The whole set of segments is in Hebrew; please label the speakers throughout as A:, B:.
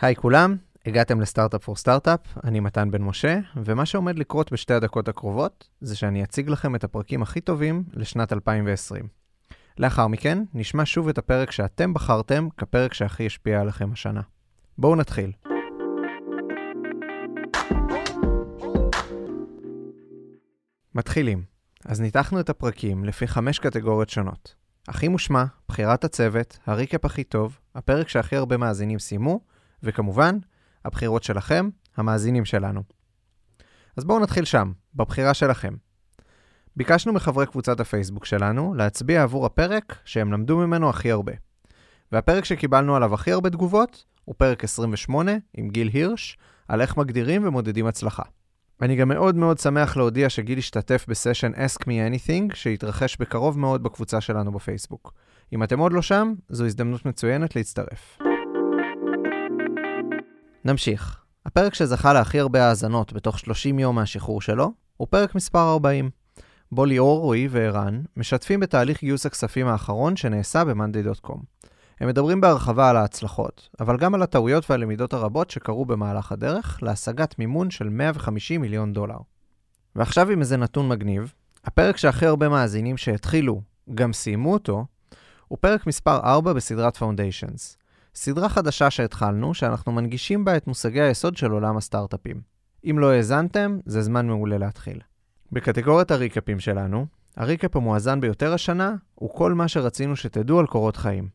A: היי כולם, הגעתם לסטארט-אפ פור סטארט-אפ, אני מתן בן משה, ומה שעומד לקרות בשתי הדקות הקרובות, זה שאני אציג לכם את הפרקים הכי טובים לשנת 2020. לאחר מכן, נשמע שוב את הפרק שאתם בחרתם כפרק שהכי השפיע עליכם השנה. בואו נתחיל. מתחילים. אז ניתחנו את הפרקים לפי חמש קטגוריות שונות. הכי מושמע, בחירת הצוות, הריקאפ הכי טוב, הפרק שהכי הרבה מאזינים סיימו, וכמובן, הבחירות שלכם, המאזינים שלנו. אז בואו נתחיל שם, בבחירה שלכם. ביקשנו מחברי קבוצת הפייסבוק שלנו להצביע עבור הפרק שהם למדו ממנו הכי הרבה. והפרק שקיבלנו עליו הכי הרבה תגובות הוא פרק 28 עם גיל הירש, על איך מגדירים ומודדים הצלחה. אני גם מאוד מאוד שמח להודיע שגיל השתתף בסשן Ask Me Anything, שהתרחש בקרוב מאוד בקבוצה שלנו בפייסבוק. אם אתם עוד לא שם, זו הזדמנות מצוינת להצטרף. נמשיך. הפרק שזכה להכי הרבה האזנות בתוך 30 יום מהשחרור שלו, הוא פרק מספר 40, בו ליאור, רועי וערן משתפים בתהליך גיוס הכספים האחרון שנעשה ב-monday.com. הם מדברים בהרחבה על ההצלחות, אבל גם על הטעויות והלמידות הרבות שקרו במהלך הדרך להשגת מימון של 150 מיליון דולר. ועכשיו עם איזה נתון מגניב, הפרק שהכי הרבה מאזינים שהתחילו, גם סיימו אותו, הוא פרק מספר 4 בסדרת Foundations. סדרה חדשה שהתחלנו, שאנחנו מנגישים בה את מושגי היסוד של עולם הסטארט-אפים. אם לא האזנתם, זה זמן מעולה להתחיל. בקטגוריית הריקאפים שלנו, הריקאפ המואזן ביותר השנה הוא כל מה שרצינו שתדעו על קורות חיים.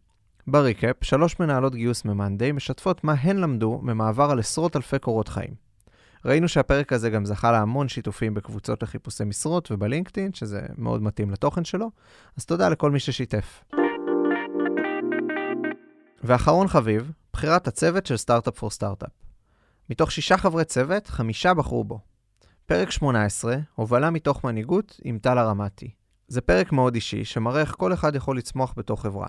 A: בריקאפ, שלוש מנהלות גיוס ממאנדיי משתפות מה הן למדו ממעבר על עשרות אלפי קורות חיים. ראינו שהפרק הזה גם זכה להמון שיתופים בקבוצות לחיפושי משרות ובלינקדאין, שזה מאוד מתאים לתוכן שלו, אז תודה לכל מי ששיתף. ואחרון חביב, בחירת הצוות של סטארט-אפ פור סטארט-אפ. מתוך שישה חברי צוות, חמישה בחרו בו. פרק 18, הובלה מתוך מנהיגות עם טל הרמתי. זה פרק מאוד אישי, שמראה איך כל אחד יכול לצמוח בתוך חברה.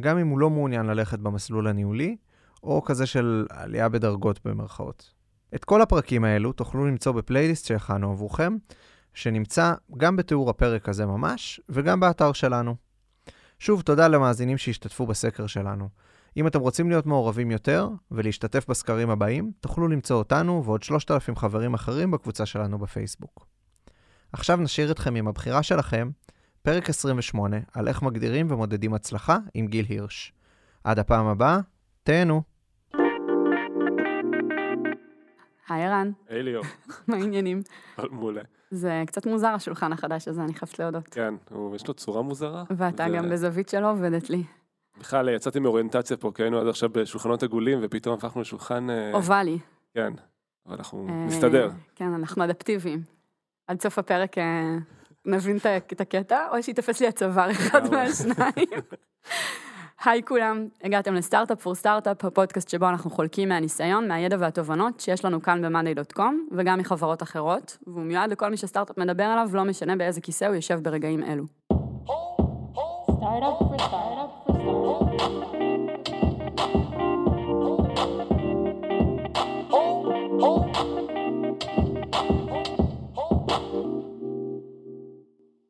A: גם אם הוא לא מעוניין ללכת במסלול הניהולי, או כזה של עלייה בדרגות במרכאות. את כל הפרקים האלו תוכלו למצוא בפלייליסט שהכנו עבורכם, שנמצא גם בתיאור הפרק הזה ממש, וגם באתר שלנו. שוב, תודה למאזינים שהשתתפו בסקר שלנו. אם אתם רוצים להיות מעורבים יותר ולהשתתף בסקרים הבאים, תוכלו למצוא אותנו ועוד 3,000 חברים אחרים בקבוצה שלנו בפייסבוק. עכשיו נשאיר אתכם עם הבחירה שלכם, פרק 28, על איך מגדירים ומודדים הצלחה עם גיל הירש. עד הפעם הבאה, תהנו.
B: היי ערן,
C: היי ליאור,
B: מה העניינים?
C: מעולה.
B: זה קצת מוזר השולחן החדש הזה, אני חייבת להודות.
C: כן, יש לו צורה מוזרה.
B: ואתה גם בזווית שלא עובדת לי.
C: בכלל, יצאתי מאוריינטציה פה, כי היינו עד עכשיו בשולחנות עגולים, ופתאום הפכנו לשולחן... אה,
B: אובלי.
C: כן, אבל אנחנו
B: אה,
C: נסתדר.
B: כן, אנחנו אדפטיביים. עד סוף הפרק אה, נבין את הקטע, או שיתפס לי הצוואר אחד. מהשניים. היי כולם, הגעתם לסטארט-אפ פור סטארט-אפ, הפודקאסט שבו אנחנו חולקים מהניסיון, מהידע והתובנות שיש לנו כאן ב-monday.com, וגם מחברות אחרות, והוא מיועד לכל מי שסטארט-אפ מדבר עליו, לא משנה באיזה כיסא הוא יושב ברגעים אלו.
D: Startup for startup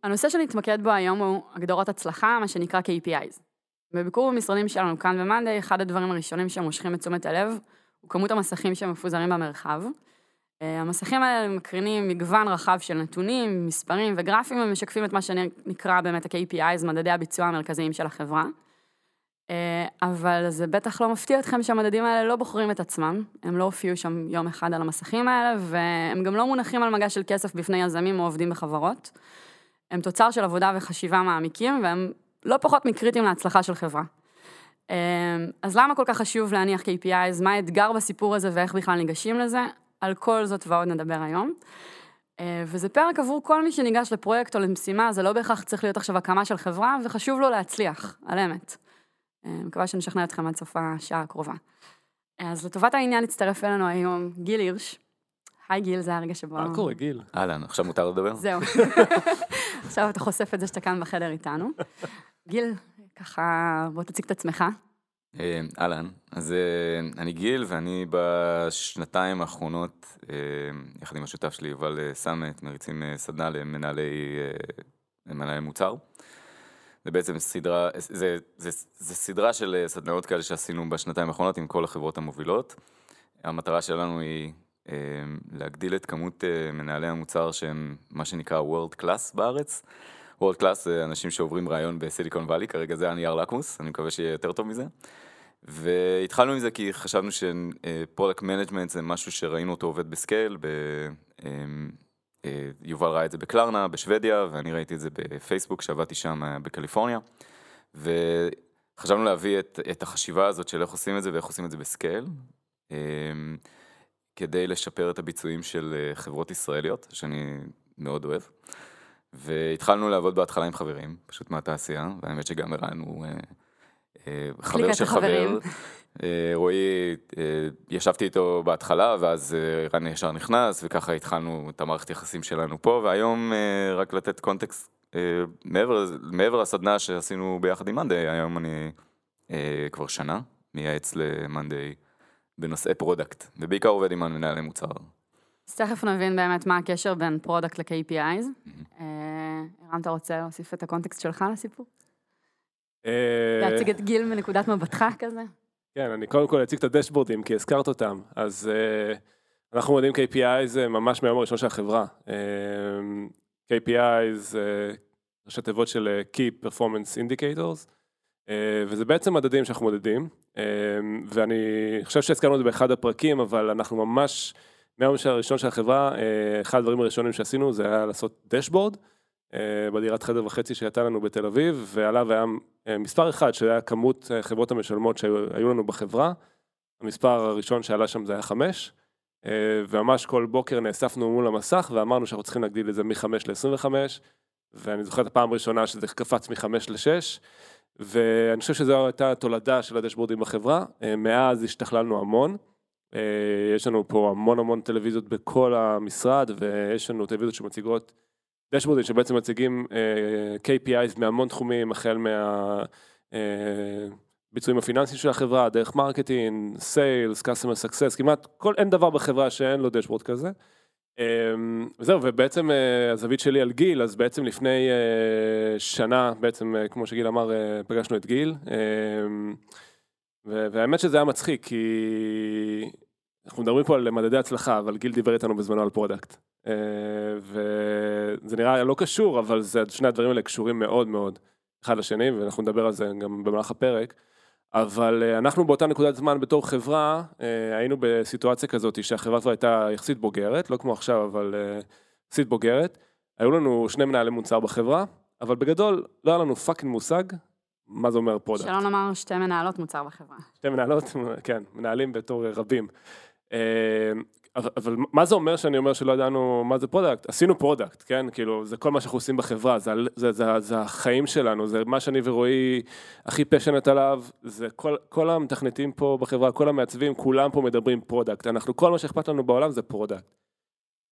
B: הנושא שנתמקד בו היום הוא הגדרות הצלחה, מה שנקרא KPIs. בביקור במשרדים שלנו כאן ב-Monday, אחד הדברים הראשונים שמושכים את תשומת הלב הוא כמות המסכים שמפוזרים במרחב. אה, המסכים האלה מקרינים מגוון רחב של נתונים, מספרים וגרפים ומשקפים את מה שנקרא באמת ה-KPIs, מדדי הביצוע המרכזיים של החברה. אה, אבל זה בטח לא מפתיע אתכם שהמדדים האלה לא בוחרים את עצמם, הם לא הופיעו שם יום אחד על המסכים האלה, והם גם לא מונחים על מגש של כסף בפני יזמים או עובדים בחברות. הם תוצר של עבודה וחשיבה מעמיקים, והם לא פחות מקריטיים להצלחה של חברה. אמ, אז למה כל כך חשוב להניח KPIs? מה האתגר בסיפור הזה ואיך בכלל ניגשים לזה? על כל זאת ועוד נדבר היום. אה, וזה פרק עבור כל מי שניגש לפרויקט או למשימה, זה לא בהכרח צריך להיות עכשיו הקמה של חברה, וחשוב לו להצליח, על אמת. אה, מקווה שנשכנע אתכם עד סוף השעה הקרובה. אז לטובת העניין הצטרף אלינו היום גיל הירש. היי גיל, זה הרגע שבו...
C: מה קורה, גיל?
E: אהלן, עכשיו מותר לדבר?
B: זהו. עכשיו אתה חושף את זה שאתה כאן בחדר איתנו. גיל, ככה, בוא תציג את עצמך.
E: אה, אהלן, אז אה, אני גיל ואני בשנתיים האחרונות, אה, יחד עם השותף שלי יובל סמט, מריצים סדנה למנהלי למנהלי מוצר. זה בעצם סדרה, זה, זה, זה סדרה של סדנאות כאלה שעשינו בשנתיים האחרונות עם כל החברות המובילות. המטרה שלנו היא להגדיל את כמות אה, מנהלי המוצר שהם מה שנקרא World Class בארץ. World Class זה אנשים שעוברים ראיון בסיליקון וואלי, כרגע זה הנייר לקמוס, אני מקווה שיהיה יותר טוב מזה. והתחלנו עם זה כי חשבנו ש product management זה משהו שראינו אותו עובד ב scale, ב... אמ, אה, יובל ראה את זה בקלרנה, בשוודיה, ואני ראיתי את זה בפייסבוק, שעבדתי שם אה, בקליפורניה. וחשבנו להביא את, את החשיבה הזאת של איך עושים את זה ואיך עושים את זה ב scale, אמ, כדי לשפר את הביצועים של אה, חברות ישראליות, שאני מאוד אוהב. והתחלנו לעבוד בהתחלה עם חברים, פשוט מהתעשייה, והאמת שגם ערן הוא אה, חבר
B: קליקת
E: של. חבר. אה, רועי, אה, ישבתי איתו בהתחלה, ואז אה, רן ישר נכנס, וככה התחלנו את המערכת יחסים שלנו פה, והיום, אה, רק לתת קונטקסט, אה, מעבר, מעבר לסדנה שעשינו ביחד עם מאנדיי, היום אני אה, כבר שנה מייעץ למאנדיי בנושאי product, ובעיקר עובד עם מנהלי מוצר.
B: אז תכף נבין באמת מה הקשר בין product ל-KPIs. אה, ערן, אתה רוצה להוסיף את ה context שלך לסיפור?
C: אה,
B: להציג את גיל מנקודת מבטך כזה?
C: כן, אני קודם כל אציג את הדשבורדים, כי הזכרת אותם. אז אה, אנחנו מודדים KPIs ממש מהיום הראשון של החברה. KPI זה ראשי תיבות של אה, Key Performance Indicators, וזה בעצם מדדים שאנחנו מודדים, uh, ואני חושב שהזכרנו את זה באחד הפרקים, אבל אנחנו ממש, מהיום הראשון של החברה, uh, אחד הדברים הראשונים שעשינו זה היה לעשות דשבורד. אה, בדירת חדר וחצי שהייתה לנו בתל אביב, ועליו היה אה, מספר אחד, שהיה כמות אה, חברות המשלמות שהיו לנו בחברה. המספר הראשון שעלה שם זה היה חמש, וממש כל בוקר נאספנו מול המסך ואמרנו שאנחנו צריכים להגדיל את זה מ-5 ל-25, ואני זוכר את הפעם הראשונה שזה קפץ מ-5 ל-6, ואני חושב שזו הייתה תולדה של הדשבורדים בחברה, מאז השתכללנו המון. יש לנו פה המון המון טלוויזיות בכל המשרד, ויש לנו טלוויזיות שמציגות דשבורדים שבעצם מציגים אה, KPIs מהמון תחומים, החל מהביצועים הפיננסיים של החברה, דרך marketing, sales, customer success, כמעט כל, אין דבר בחברה שאין לו דשבורד כזה. Um, וזהו, ובעצם uh, הזווית שלי על גיל, אז בעצם לפני uh, שנה, בעצם uh, כמו שגיל אמר, פגשנו את גיל, um, והאמת שזה היה מצחיק, כי אנחנו מדברים פה על מדדי הצלחה, אבל גיל דיבר איתנו בזמנו על product. אה, וזה נראה לא קשור, אבל זה, שני הדברים האלה קשורים מאוד מאוד אחד לשני, ואנחנו נדבר על זה גם במהלך הפרק. אבל אה, אנחנו באותה נקודת זמן בתור חברה, אה, היינו בסיטואציה כזאת שהחברה כבר הייתה יחסית בוגרת, לא כמו עכשיו, אבל יחסית בוגרת. היו לנו שני מנהלי מוצר בחברה, אבל בגדול לא היה לנו fucking מושג מה זה אומר product.
B: שלא נאמר שתי מנהלות מוצר בחברה.
C: שתי מנהלות, כן, מנהלים בתור רבים. אבל, מה זה אומר שאני אומר שלא ידענו מה זה product? עשינו product, כן? כאילו, זה כל מה שאנחנו עושים בחברה, זה, זה, זה, זה החיים שלנו, זה מה שאני ורועי הכי passionate עליו, זה כל, כל המתכנתים פה בחברה, כל המעצבים, כולם פה מדברים product. אנחנו, כל מה שאכפת לנו בעולם זה product.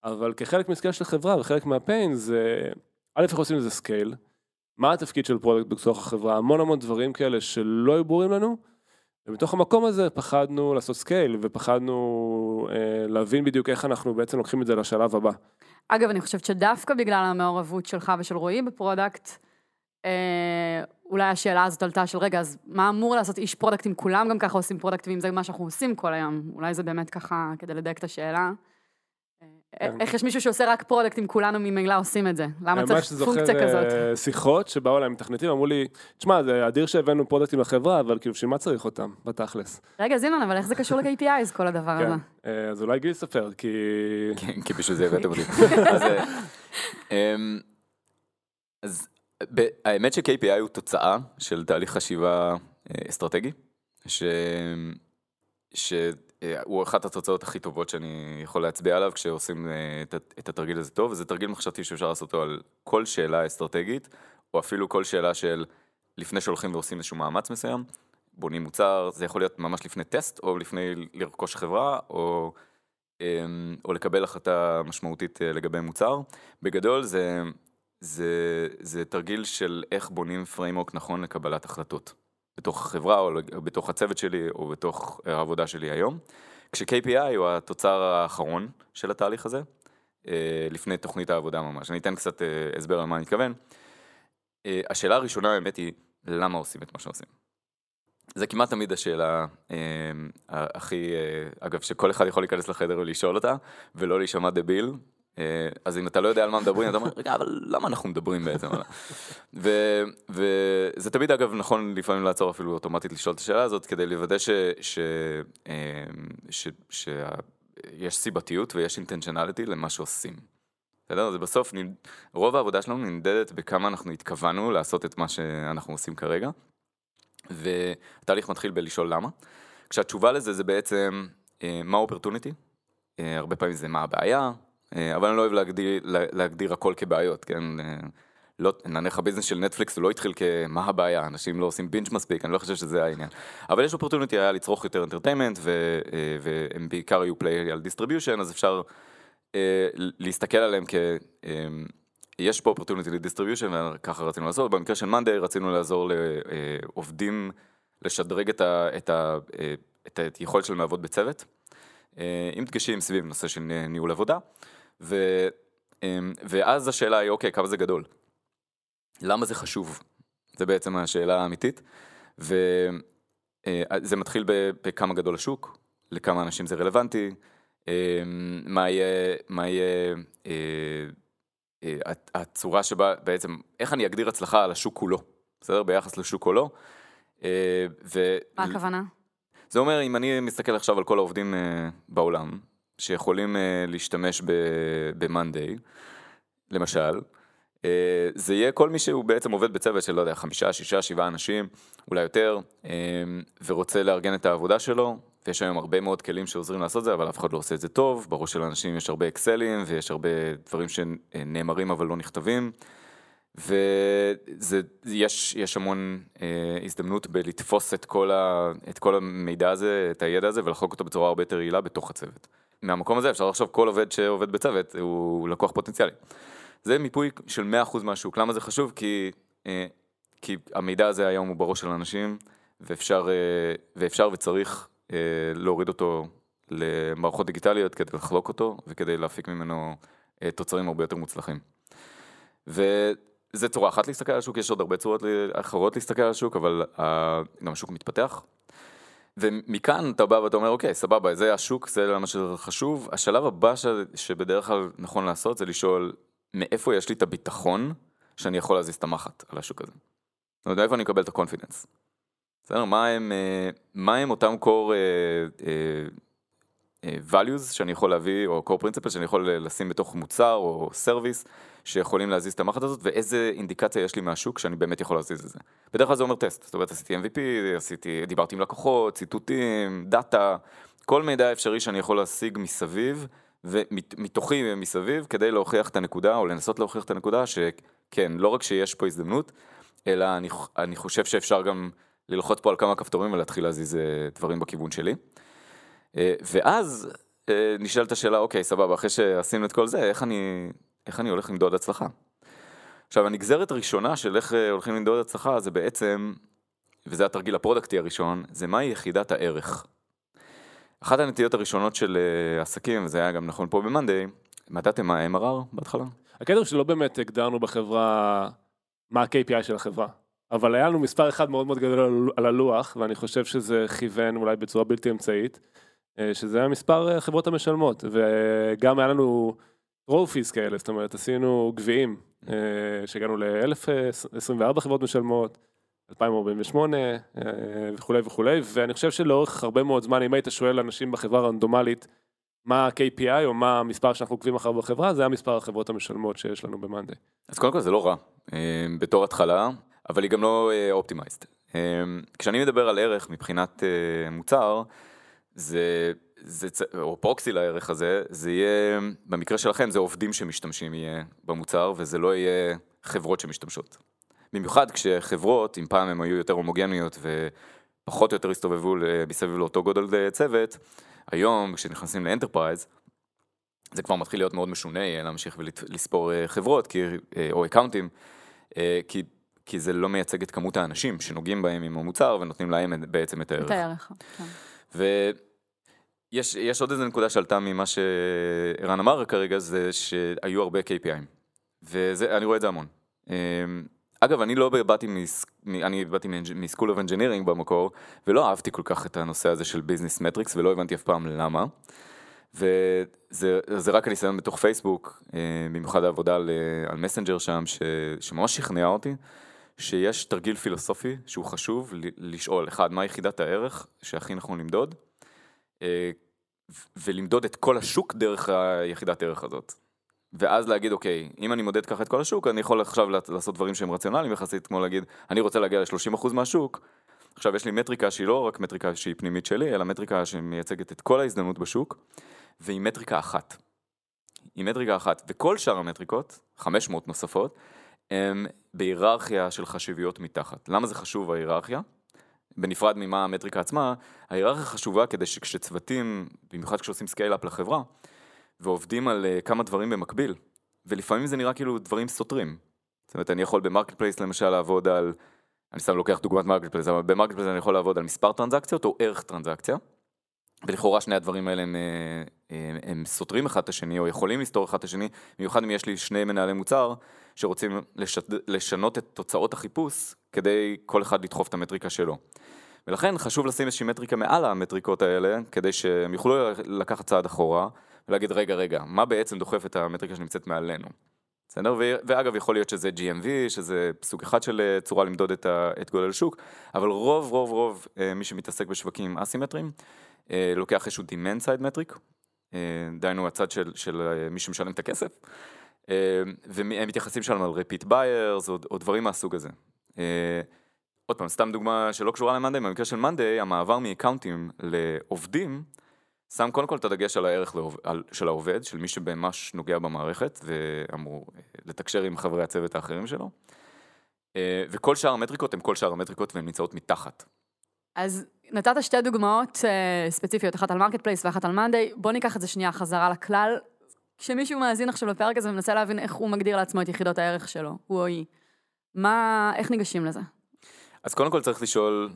C: אבל כחלק מ scale של חברה וחלק מה pain זה, א', איך עושים לזה scale, מה התפקיד של product בתוך החברה, המון המון דברים כאלה שלא היו ברורים לנו, ומתוך המקום הזה פחדנו לעשות scale ופחדנו אה, להבין בדיוק איך אנחנו בעצם לוקחים את זה לשלב הבא.
B: אגב, אני חושבת שדווקא בגלל המעורבות שלך ושל רועי ב product, אה, אולי השאלה הזאת עלתה של רגע, אז מה אמור לעשות איש product אם כולם גם ככה עושים product ואם זה מה שאנחנו עושים כל היום? אולי זה באמת ככה כדי לדייק את השאלה.
C: כן.
B: איך יש מישהו שעושה רק product אם כולנו ממילא עושים את זה? למה צריך פונקציה
C: ממש
B: כזאת?
C: זוכר שיחות שבאו אליי מתכנתים, אמרו לי, תשמע, זה אדיר שהבאנו product־ים לחברה, אבל כאילו, בשביל מה צריך אותם, בתכלס?
B: רגע, זה נכון, אבל איך זה קשור ל-KPIs, כל הדבר
C: כן,
B: הזה?
C: אה, אז אולי גיל יספר, כי...
E: כן, כי בשביל זה הבאתם אותי. אז, אה, אמ, אז ב- האמת ש-KPI הוא תוצאה של תהליך חשיבה אה, אסטרטגי, ש... שהוא אחת התוצאות הכי טובות שאני יכול להצביע עליו כשעושים אה, את התרגיל הזה טוב, וזה תרגיל מחשבתי שאפשר לעשות אותו על כל שאלה אסטרטגית, או אפילו כל שאלה של לפני שהולכים ועושים איזשהו מאמץ מסוים, בונים מוצר, זה יכול להיות ממש לפני טסט, או לפני לרכוש חברה, או, אמ, או לקבל החלטה משמעותית אה, לגבי מוצר. בגדול זה, זה, זה תרגיל של איך בונים framework נכון לקבלת החלטות. בתוך החברה, או בתוך הצוות שלי, או בתוך העבודה שלי היום. כש-KPI הוא התוצר האחרון של התהליך הזה, אה, לפני תוכנית העבודה ממש. אני אתן קצת אה, הסבר על מה אני מתכוון. אה, השאלה הראשונה האמת היא, למה עושים את מה שעושים? זה כמעט תמיד השאלה אה, הכי, אה, אגב, שכל אחד יכול להיכנס לחדר ולשאול אותה, ולא להישמע דביל. אה, אז אם אתה לא יודע על מה מדברים, אתה אומר, רגע, אבל למה אנחנו מדברים בעצם? וזה תמיד, אגב, נכון לפעמים לעצור אפילו אוטומטית לשאול את השאלה הזאת, כדי לוודא ש- ש- אה, שיש סיבתיות ויש אינטנשיונליטי למה שעושים. בסדר? זה בסוף, רוב העבודה שלנו נמדדת בכמה אנחנו התכוונו לעשות את מה שאנחנו עושים כרגע. והתהליך מתחיל בלשאול למה. כשהתשובה לזה זה בעצם אה, מה האופרטוניטי, הרבה פעמים זה מה הבעיה, אבל אני לא אוהב להגדיר, לה- להגדיר הכל כבעיות, כן? אה, לא, נניח ה business של נטפליקס הוא לא התחיל כמה הבעיה, אנשים לא עושים binge מספיק, אני לא חושב שזה העניין. אבל יש opportunity היה לצרוך יותר entertainment, והם בעיקר היו play על distribution, אז אפשר אה, להסתכל עליהם כ... אה, יש פה opportunity ל distribution וככה רצינו לעשות, במקרה של מאנדיי רצינו לעזור לעובדים לשדרג את, ה, את, ה, אה, את היכולת שלהם לעבוד בצוות, אה, עם דגשים סביב נושא של ניהול עבודה, ו, אה, ואז השאלה היא אוקיי, כמה זה גדול? למה זה חשוב? זה בעצם השאלה האמיתית, וזה מתחיל ב- בכמה גדול השוק, לכמה אנשים זה רלוונטי, אה, מה יהיה, מה יהיה אה, אה, הצ- הצורה שבה בעצם, איך אני אגדיר הצלחה על השוק כולו, בסדר? ביחס לשוק כולו. אה, ו...
B: מה הכוונה?
E: זה אומר, אם אני מסתכל עכשיו על כל העובדים אה, בעולם, שיכולים אה, להשתמש ב-Monday, למשל, אה, זה יהיה כל מי שהוא בעצם עובד בצוות של, לא יודע, חמישה, שישה, שבעה אנשים, אולי יותר, אה, ורוצה לארגן את העבודה שלו, ויש היום הרבה מאוד כלים שעוזרים לעשות זה, אבל אף אחד לא עושה את זה טוב, בראש של האנשים יש הרבה אקסלים, ויש הרבה דברים שנאמרים אבל לא נכתבים. ויש יש המון אה, הזדמנות בלתפוס את כל, ה, את כל המידע הזה, את הידע הזה, ולחלוק אותו בצורה הרבה יותר יעילה בתוך הצוות. מהמקום הזה אפשר לחשוב כל עובד שעובד בצוות הוא לקוח פוטנציאלי. זה מיפוי של 100% מהשוק. למה זה חשוב? כי, אה, כי המידע הזה היום הוא בראש של אנשים, ואפשר, אה, ואפשר וצריך אה, להוריד אותו למערכות דיגיטליות כדי לחלוק אותו, וכדי להפיק ממנו תוצרים הרבה יותר מוצלחים. וזה צורה אחת להסתכל על השוק, יש עוד הרבה צורות אחרות להסתכל על השוק, אבל גם השוק מתפתח. ומכאן אתה בא ואתה אומר, אוקיי, סבבה, זה השוק, זה למה שחשוב. השלב הבא ש... שבדרך כלל נכון לעשות זה לשאול, מאיפה יש לי את הביטחון שאני יכול להזיז את המחט על השוק הזה. זאת אומרת, מאיפה אני מקבל את ה confidence. בסדר? מה הם, אה, מה הם אותם אה, values שאני יכול להביא, או core principles שאני יכול לשים בתוך מוצר או service, שיכולים להזיז את המחט הזאת, ואיזה אינדיקציה יש לי מהשוק שאני באמת יכול להזיז את זה. בדרך כלל זה אומר טסט, זאת אומרת עשיתי MVP, עשיתי, דיברתי עם לקוחות, ציטוטים, דאטה, כל מידע אפשרי שאני יכול להשיג מסביב, ומתוכי ומסביב, כדי להוכיח את הנקודה, או לנסות להוכיח את הנקודה, שכן, לא רק שיש פה הזדמנות, אלא אני, אני חושב שאפשר גם ללחוץ פה על כמה כפתורים ולהתחיל להזיז אה, דברים בכיוון שלי. אה, ואז אה, נשאלת השאלה, אוקיי, סבבה, אחרי שעשינו את כל זה, איך אני, איך אני הולך למדוד הצלחה? עכשיו, הנגזרת הראשונה של איך אה, הולכים למדוד הצלחה זה בעצם, וזה התרגיל הפרודקטי הראשון, זה מהי יחידת הערך. אחת הנטיות הראשונות של עסקים, וזה היה גם נכון פה ב-Monday, מדדתם מה MRR בהתחלה?
C: הקטע הוא שלא באמת הגדרנו בחברה מה ה-KPI של החברה. אבל היה לנו מספר אחד מאוד מאוד גדול על- הלוח, ואני חושב שזה כיוון אולי בצורה בלתי אמצעית, שזה היה מספר אה, החברות המשלמות, וגם היה לנו טרופיס כאלה, זאת אומרת עשינו גביעים, אה, שהגענו ל-1024 חברות משלמות, 2048 אה, וכולי וכולי, ואני חושב שלאורך הרבה מאוד זמן, אם היית שואל אנשים בחברה רנדומלית, מה ה-KPI או מה המספר שאנחנו עוקבים אחריו בחברה, זה המספר החברות המשלמות שיש לנו במאנדי.
E: אז קודם כל זה לא רע, אה, בתור התחלה, אבל היא גם לא אופטימייסט. כשאני מדבר על ערך מבחינת אה, מוצר, זה, זה, או פרוקסי לערך הזה, זה יהיה, במקרה שלכם זה עובדים שמשתמשים יהיה במוצר, וזה לא יהיה חברות שמשתמשות. במיוחד כשחברות, אם פעם הן היו יותר הומוגניות ופחות או יותר הסתובבו מסביב לאותו גודל אה, צוות, היום כשנכנסים ל enterprise, זה כבר מתחיל להיות מאוד משונה אה, להמשיך ולספור אה, חברות, כי, אה, או account־ים, כי, כי זה לא מייצג את כמות האנשים שנוגעים בהם עם המוצר ונותנים להם בעצם את הערך.
B: את הערך. כן.
E: ויש יש עוד איזה נקודה שעלתה ממה שערן אמר כרגע, זה שהיו הרבה KPI'ים. ואני רואה את זה המון. אמ, אגב, אני לא באתי, מס... אני באתי מ school of engineering במקור, ולא אהבתי כל כך את הנושא הזה של business metrics, ולא הבנתי אף פעם למה. וזה זה רק הניסיון בתוך פייסבוק, אה, במיוחד העבודה על, אה, מסנג'ר שם, ש, שממש שכנעה אותי, שיש תרגיל פילוסופי שהוא חשוב לשאול, אחד, מה יחידת הערך שהכי נכון למדוד, אה, ולמדוד את כל השוק דרך היחידת הערך הזאת. ואז להגיד, אוקיי, אם אני מודד ככה את כל השוק, אני יכול עכשיו לעשות דברים שהם רציונליים יחסית, כמו להגיד, אני רוצה להגיע ל-30% מהשוק, עכשיו יש לי מטריקה שהיא לא רק מטריקה שהיא פנימית שלי, אלא מטריקה שמייצגת את כל ההזדמנות בשוק, והיא מטריקה אחת. היא מטריקה אחת, וכל שאר המטריקות, 500 נוספות, הם בהיררכיה של חשיביות מתחת. למה זה חשוב ההיררכיה? בנפרד ממה המטריקה עצמה, ההיררכיה חשובה כדי שכשצוותים, במיוחד כשעושים scale-up לחברה, ועובדים על uh, כמה דברים במקביל, ולפעמים זה נראה כאילו דברים סותרים. זאת אומרת, אני יכול ב marketplace למשל לעבוד על, אני סתם לוקח דוגמת marketplace, אבל ב marketplace אני יכול לעבוד על מספר טרנזקציות או ערך טרנזקציה, ולכאורה שני הדברים האלה הם, אה, הם, הם סותרים אחד את השני, או יכולים לסתור אחד את השני, במיוחד אם יש לי שני מנהלי מוצר שרוצים לשת, לשנות את תוצאות החיפוש, כדי כל אחד לדחוף את המטריקה שלו. ולכן חשוב לשים איזושהי מטריקה מעל המטריקות האלה, כדי שהם יוכלו לקחת צעד אחורה, ולהגיד רגע רגע, מה בעצם דוחף את המטריקה שנמצאת מעלינו? בסדר? ואגב, יכול להיות שזה GMV, שזה סוג אחד של אה, צורה למדוד את, את גודל השוק, אבל רוב רוב רוב אה, מי שמתעסק בשווקים אסימטריים, אה, לוקח איזשהו demand side metric, דהיינו הצד של, של מי שמשלם את הכסף, והם מתייחסים שם על repeat buyers או, או דברים מהסוג הזה. עוד פעם, סתם דוגמה שלא קשורה למאנדיי, במקרה של מאנדיי, המעבר מאקאונטים לעובדים, שם קודם כל את הדגש על הערך לעובד, על, של העובד, של מי שממש נוגע במערכת ואמור אה, לתקשר עם חברי הצוות האחרים שלו. אה, וכל שאר המטריקות הן כל שאר המטריקות והן נמצאות מתחת.
B: אז נתת שתי דוגמאות uh, ספציפיות, אחת על marketplace ואחת על מאנדיי, בוא ניקח את זה שנייה חזרה לכלל. כשמישהו מאזין עכשיו לפרק הזה ומנסה להבין איך הוא מגדיר לעצמו את יחידות הערך שלו, הוא או היא, מה, איך ניגשים לזה?
E: אז קודם כל צריך לשאול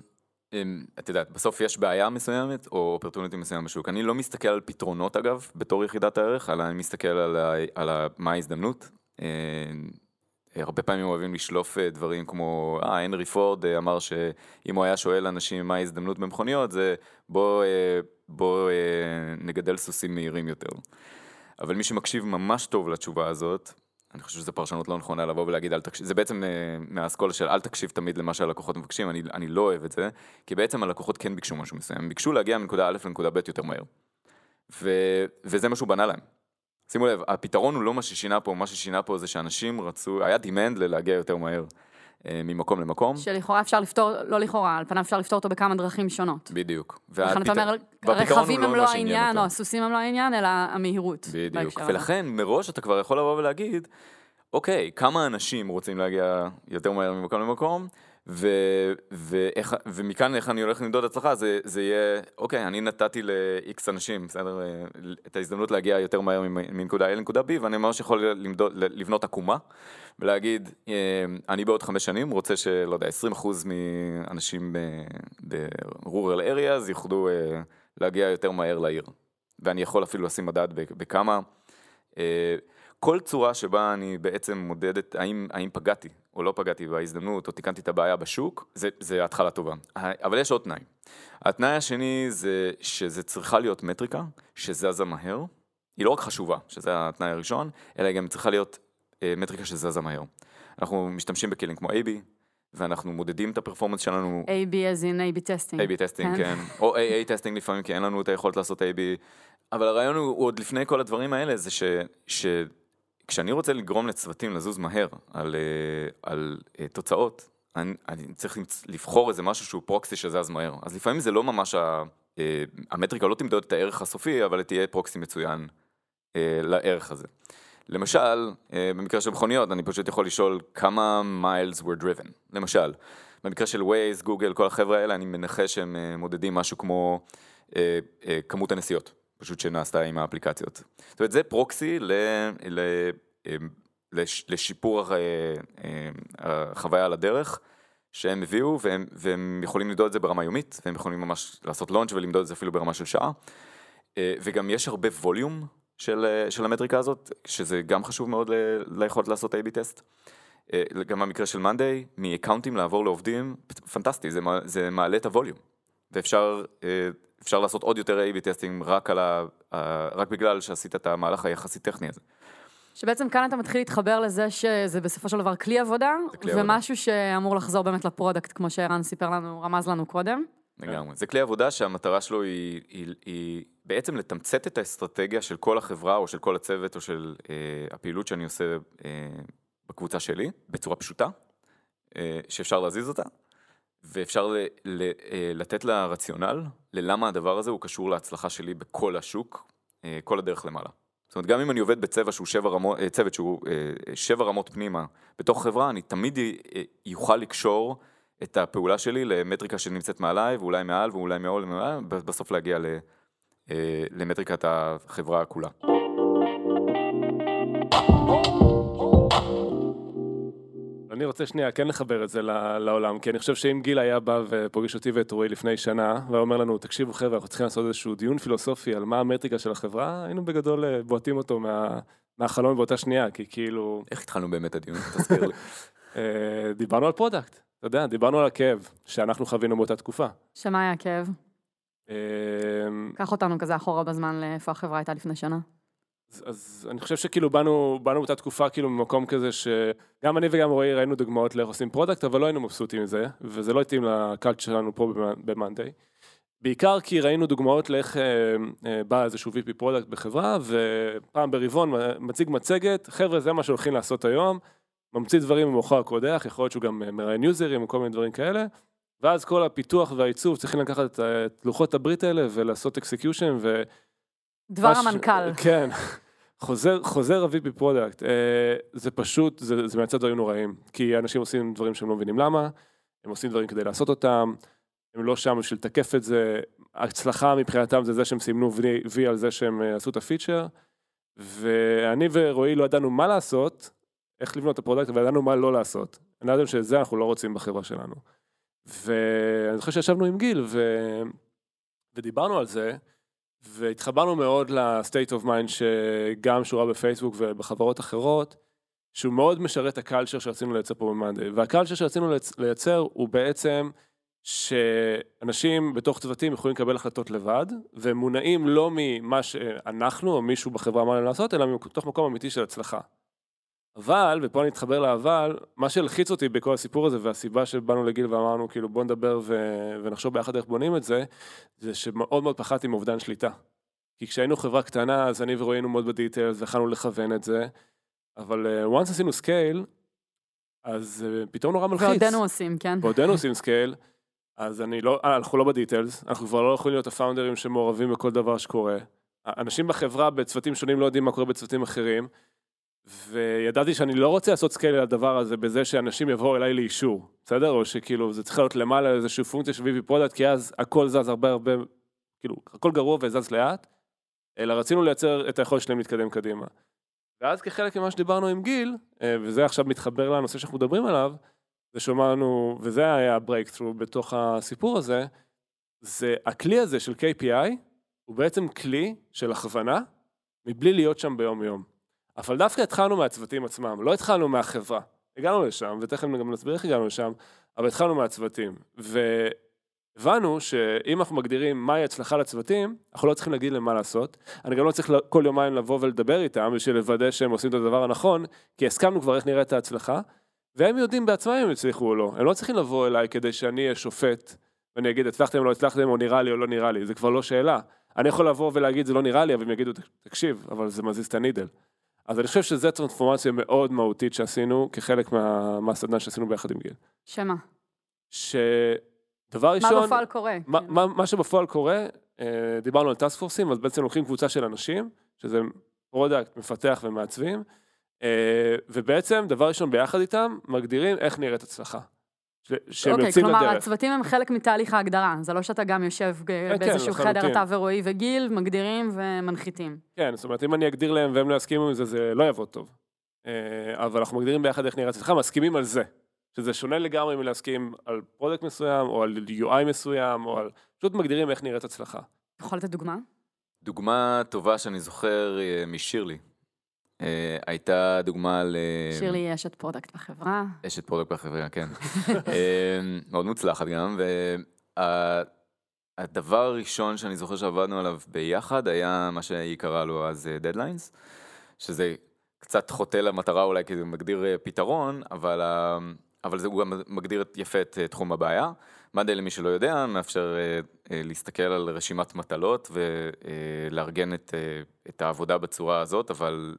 E: את יודעת, בסוף יש בעיה מסוימת או אופרטוניטי מסוים בשוק. אני לא מסתכל על פתרונות אגב, בתור יחידת הערך, אלא אני מסתכל על, ה, על ה, מה ההזדמנות. אה, הרבה פעמים אוהבים לשלוף אה, דברים כמו, אה, הנרי פורד אה, אמר שאם הוא היה שואל אנשים מה ההזדמנות במכוניות, זה בוא, בוא נגדל סוסים מהירים יותר. אבל מי שמקשיב ממש טוב לתשובה הזאת, אני חושב שזו פרשנות לא נכונה לבוא ולהגיד אל תקשיב, זה בעצם אה, מהאסכולה של אל תקשיב תמיד למה שהלקוחות מבקשים, אני, אני לא אוהב את זה, כי בעצם הלקוחות כן ביקשו משהו מסוים, הם ביקשו להגיע מנקודה א' לנקודה ב' יותר מהר. ו, וזה מה שהוא בנה להם. שימו לב, הפתרון הוא לא מה ששינה פה, מה ששינה פה זה שאנשים רצו, היה demand ללהגיע יותר מהר. אה, ממקום למקום.
B: שלכאורה אפשר לפתור, לא לכאורה, על פניו אפשר לפתור אותו בכמה דרכים שונות.
E: בדיוק.
B: לכן אתה אומר, הרכבים הם לא העניין, או הסוסים הם לא העניין, אלא המהירות.
E: בדיוק. ולכן מראש אתה כבר יכול לבוא ולהגיד, אוקיי, כמה אנשים רוצים להגיע יותר מהר ממקום למקום, ו, ואיך, ומכאן איך אני הולך למדוד הצלחה, זה, זה יהיה, אוקיי, אני נתתי ל-X אנשים, בסדר, את ההזדמנות להגיע יותר מהר מנקודה A לנקודה B, ואני ממש יכול למדוד, לבנות עקומה, ולהגיד, אה, אני בעוד חמש שנים רוצה שלא יודע, 20% מאנשים ב-rural areas יוכלו אה, להגיע יותר מהר לעיר. ואני יכול אפילו לשים מדד בכמה. אה, כל צורה שבה אני בעצם מודדת האם, האם פגעתי או לא פגעתי בהזדמנות או תיקנתי את הבעיה בשוק, זה, זה התחלה טובה. אבל יש עוד תנאי. התנאי השני זה שזה צריכה להיות מטריקה שזזה מהר. היא לא רק חשובה, שזה התנאי הראשון, אלא היא גם צריכה להיות אה, מטריקה שזזה מהר. אנחנו משתמשים בכלים כמו AB, ואנחנו מודדים את הפרפורמנס שלנו.
B: AB as in AB testing.
E: AB testing, כן. או AA testing לפעמים, כי אין לנו את היכולת לעשות AB. אבל הרעיון הוא, הוא עוד לפני כל הדברים האלה, זה ש... ש כשאני רוצה לגרום לצוותים לזוז מהר על, אה, על אה, תוצאות, אני, אני צריך לבחור איזה משהו שהוא proxy שזז מהר. אז לפעמים זה לא ממש, ה, אה, המטריקה לא תמדוד את הערך הסופי, אבל תהיה proxy מצוין לערך הזה. למשל, במקרה של מכוניות, אני פשוט יכול לשאול כמה מיילס were driven. למשל, במקרה של Waze, גוגל, כל החבר'ה האלה, אני מנחש שהם מודדים משהו כמו כמות הנסיעות. פשוט שנעשתה עם האפליקציות. זאת אומרת, זה פרוקסי ל, ל, אמ, לש, לשיפור אה, אה, החוויה על הדרך שהם הביאו, והם, והם יכולים למדוד את זה ברמה יומית, והם יכולים ממש לעשות לונץ' ולמדוד את זה אפילו ברמה של שעה. אה, וגם יש הרבה ווליום של, של המטריקה הזאת, שזה גם חשוב מאוד ליכולת לעשות A-B test. גם המקרה של מאנדיי, מ accountים לעבור לעובדים, פנטסטי, זה, זה מעלה את ה volume. ואפשר אה, אפשר לעשות עוד יותר A-B testing רק, ה, רק בגלל שעשית את המהלך היחסית טכני הזה.
B: שבעצם כאן אתה מתחיל להתחבר לזה שזה בסופו של דבר כלי עבודה,
E: כלי עבודה.
B: ומשהו שאמור לחזור באמת ל product, כמו שערן סיפר לנו, רמז לנו קודם.
E: לגמרי. זה כלי עבודה שהמטרה שלו היא, היא, היא בעצם לתמצת את האסטרטגיה של כל החברה או של כל הצוות או של אה, הפעילות שאני עושה אה, בקבוצה שלי בצורה פשוטה, אה, שאפשר להזיז אותה, ואפשר ל, ל, אה, לתת לה רציונל ללמה הדבר הזה הוא קשור להצלחה שלי בכל השוק, אה, כל הדרך למעלה. זאת אומרת, גם אם אני עובד בצבע שהוא שבע רמות, אה, צוות שהוא שבע רמות פנימה בתוך חברה, אני תמיד יוכל לקשור את הפעולה שלי למטריקה שנמצאת מעליי, ואולי מעל, ואולי מעול, ומעל, בסוף להגיע ל, למטריקת החברה כולה.
C: אני רוצה שנייה כן לחבר את זה לעולם, כי אני חושב שאם גיל היה בא ופוגש אותי ואת רועי לפני שנה, והיה אומר לנו, תקשיבו חבר'ה, אנחנו צריכים לעשות איזשהו דיון פילוסופי על מה המטריקה של החברה, היינו בגדול אה, בועטים אותו מה, מהחלום באותה שנייה, כי כאילו,
E: איך התחלנו באמת הדיון? תזכיר לי.
C: אה, דיברנו על product, אתה יודע, דיברנו על הכאב שאנחנו חווינו באותה תקופה.
B: שמה היה הכאב?
C: אה,
B: קח אותנו כזה אחורה בזמן לאיפה החברה הייתה לפני שנה.
C: אז, אז אני חושב שכאילו באנו, באנו באותה תקופה כאילו ממקום כזה שגם אני וגם רועי ראינו דוגמאות לאיך עושים product, אבל לא היינו מבסוטים מזה, וזה לא התאים לקלצ'ר שלנו פה במאנדיי. בעיקר כי ראינו דוגמאות לאיך אה, אה, בא איזשהו VP product בחברה, ופעם ברבעון מציג מצגת, חבר'ה זה מה שהולכים לעשות היום, ממציא דברים במוחו הקודח, יכול להיות שהוא גם אה, מראיין userים או כל מיני דברים כאלה, ואז כל הפיתוח והעיצוב צריכים לקחת את, ה- את לוחות הברית האלה ולעשות execution, ו...
B: דבר
C: מש-
B: המנכ"ל.
C: כן. חוזר, חוזר ה- VP product, אה, זה פשוט, זה, זה מייצר דברים נוראים, כי אנשים עושים דברים שהם לא מבינים למה, הם עושים דברים כדי לעשות אותם, הם לא שם בשביל לתקף את זה, ההצלחה מבחינתם זה זה שהם סימנו וי, וי על זה שהם אה, עשו את ה feature, ואני ורועי לא ידענו מה לעשות, איך לבנות את ה product, אבל ידענו מה לא לעשות. אני יודעת שאת זה אנחנו לא רוצים בחברה שלנו. ואני זוכר שישבנו עם גיל ו... ודיברנו על זה, והתחברנו מאוד ל state of mind שגם שהוא ראה בפייסבוק ובחברות אחרות, שהוא מאוד משרת את ה culture שרצינו לייצר פה במאנדיי. וה culture שרצינו לייצ- לייצר הוא בעצם שאנשים בתוך צוותים יכולים לקבל החלטות לבד, והם מונעים לא ממה שאנחנו או מישהו בחברה אמר להם לעשות, אלא מתוך מקום אמיתי של הצלחה. אבל, ופה אני אתחבר לאבל, מה שהלחיץ אותי בכל הסיפור הזה, והסיבה שבאנו לגיל ואמרנו, כאילו, בוא נדבר ו... ונחשוב ביחד איך בונים את זה, זה שמאוד מאוד פחדתי מאובדן שליטה. כי כשהיינו חברה קטנה, אז אני ורועי היינו מאוד ב details, ויכלנו לכוון את זה, אבל uh, once עשינו scale, אז uh, פתאום נורא מלחיץ.
B: ועודנו עושים, כן.
C: בעודנו עושים scale, אז אני לא, אה, אנחנו לא ב details, אנחנו כבר לא יכולים להיות ה founderים שמעורבים בכל דבר שקורה. אנשים בחברה בצוותים שונים לא יודעים מה קורה בצוותים אחרים, וידעתי שאני לא רוצה לעשות scale על הדבר הזה בזה שאנשים יבואו אליי לאישור, בסדר? או שכאילו זה צריך להיות למעלה איזושהי פונקציה של VP product, כי אז הכל זז הרבה הרבה, כאילו, הכל גרוע וזז לאט, אלא רצינו לייצר את היכולת שלהם להתקדם קדימה. ואז כחלק ממה שדיברנו עם גיל, אה, וזה עכשיו מתחבר לנושא שאנחנו מדברים עליו, זה שאמרנו, וזה היה ה breakthrough בתוך הסיפור הזה, זה הכלי הזה של KPI, הוא בעצם כלי של הכוונה, מבלי להיות שם ביום יום. אבל דווקא התחלנו מהצוותים עצמם, לא התחלנו מהחברה. הגענו לשם, ותכף גם נסביר איך הגענו לשם, אבל התחלנו מהצוותים. והבנו שאם אנחנו מגדירים מהי הצלחה לצוותים, אנחנו לא צריכים להגיד להם מה לעשות. אני גם לא צריך כל יומיים לבוא ולדבר איתם בשביל לוודא שהם עושים את הדבר הנכון, כי הסכמנו כבר איך נראית ההצלחה, והם יודעים בעצמם אם הצליחו או לא. הם לא צריכים לבוא אליי כדי שאני אהיה שופט, ואני אגיד הצלחתם או לא הצלחתם, או נראה לי או לא נראה לי, זה כבר לא שאלה. אני יכול לבוא ולהגיד זה לא נראה לי, אבל הם יגידו, תקשיב, אבל זה מזיז את ה needle. אז אני חושב שזו טרנספורמציה מאוד מהותית שעשינו כחלק מה, מהסדנה שעשינו ביחד עם גיל.
B: שמה?
C: שדבר ראשון,
B: מה בפועל קורה?
C: מה,
B: כאילו?
C: מה, מה שבפועל קורה, אה, דיברנו על task forceים, אז בעצם לוקחים קבוצה של אנשים, שזה product, מפתח ומעצבים, אה, ובעצם דבר ראשון ביחד איתם, מגדירים איך נראית הצלחה. ש- שהם
B: אוקיי,
C: יוצאים
B: כלומר,
C: לדרך.
B: הצוותים הם חלק מתהליך ההגדרה, זה לא שאתה גם יושב ב-
C: כן,
B: באיזשהו חדר,
C: לחלוטין.
B: אתה ורועי וגיל, מגדירים ומנחיתים.
C: כן, זאת אומרת, אם אני אגדיר להם והם לא יסכימו עם זה, זה לא יעבוד טוב. אה, אבל אנחנו מגדירים ביחד איך נראית הצלחה, מסכימים על זה. שזה שונה לגמרי מלהסכים על product מסוים, או על UI מסוים, או על... פשוט מגדירים איך נראית הצלחה.
B: יכול לתת דוגמה?
E: דוגמה טובה שאני זוכר אה, משירלי. אה, הייתה דוגמה ל...
B: שירלי היא אשת פרודקט בחברה.
E: אשת product בחברה, כן. אה, מאוד מוצלחת גם, והדבר הראשון שאני זוכר שעבדנו עליו ביחד היה מה שהיא קראה לו אז deadlines, שזה קצת חוטא למטרה אולי כי זה מגדיר אה, פתרון, אבל, אבל זה הוא גם מגדיר יפה את אה, תחום הבעיה. מאנדיי למי שלא יודע, מאפשר אה, אה, להסתכל על רשימת מטלות ולארגן את, אה, את העבודה בצורה הזאת, אבל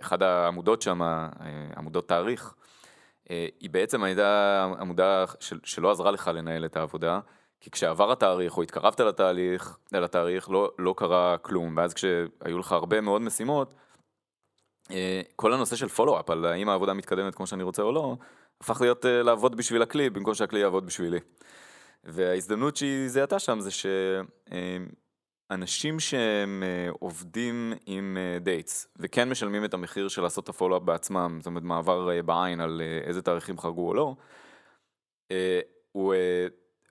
E: אחד העמודות שם, עמודות תאריך, היא בעצם הייתה עמודה של, שלא עזרה לך לנהל את העבודה, כי כשעבר התאריך או התקרבת לתהליך, לתאריך, לא, לא קרה כלום, ואז כשהיו לך הרבה מאוד משימות, כל הנושא של פולו-אפ על האם העבודה מתקדמת כמו שאני רוצה או לא, הפך להיות אה, לעבוד בשביל הכלי במקום שהכלי יעבוד בשבילי. וההזדמנות שהיא זיהתה שם זה שאנשים שהם אה, עובדים עם dates וכן משלמים את המחיר של לעשות את ה follow-up בעצמם, זאת אומרת מעבר אה, בעין על אה, איזה תאריכים חרגו או לא, אה, הוא, אה,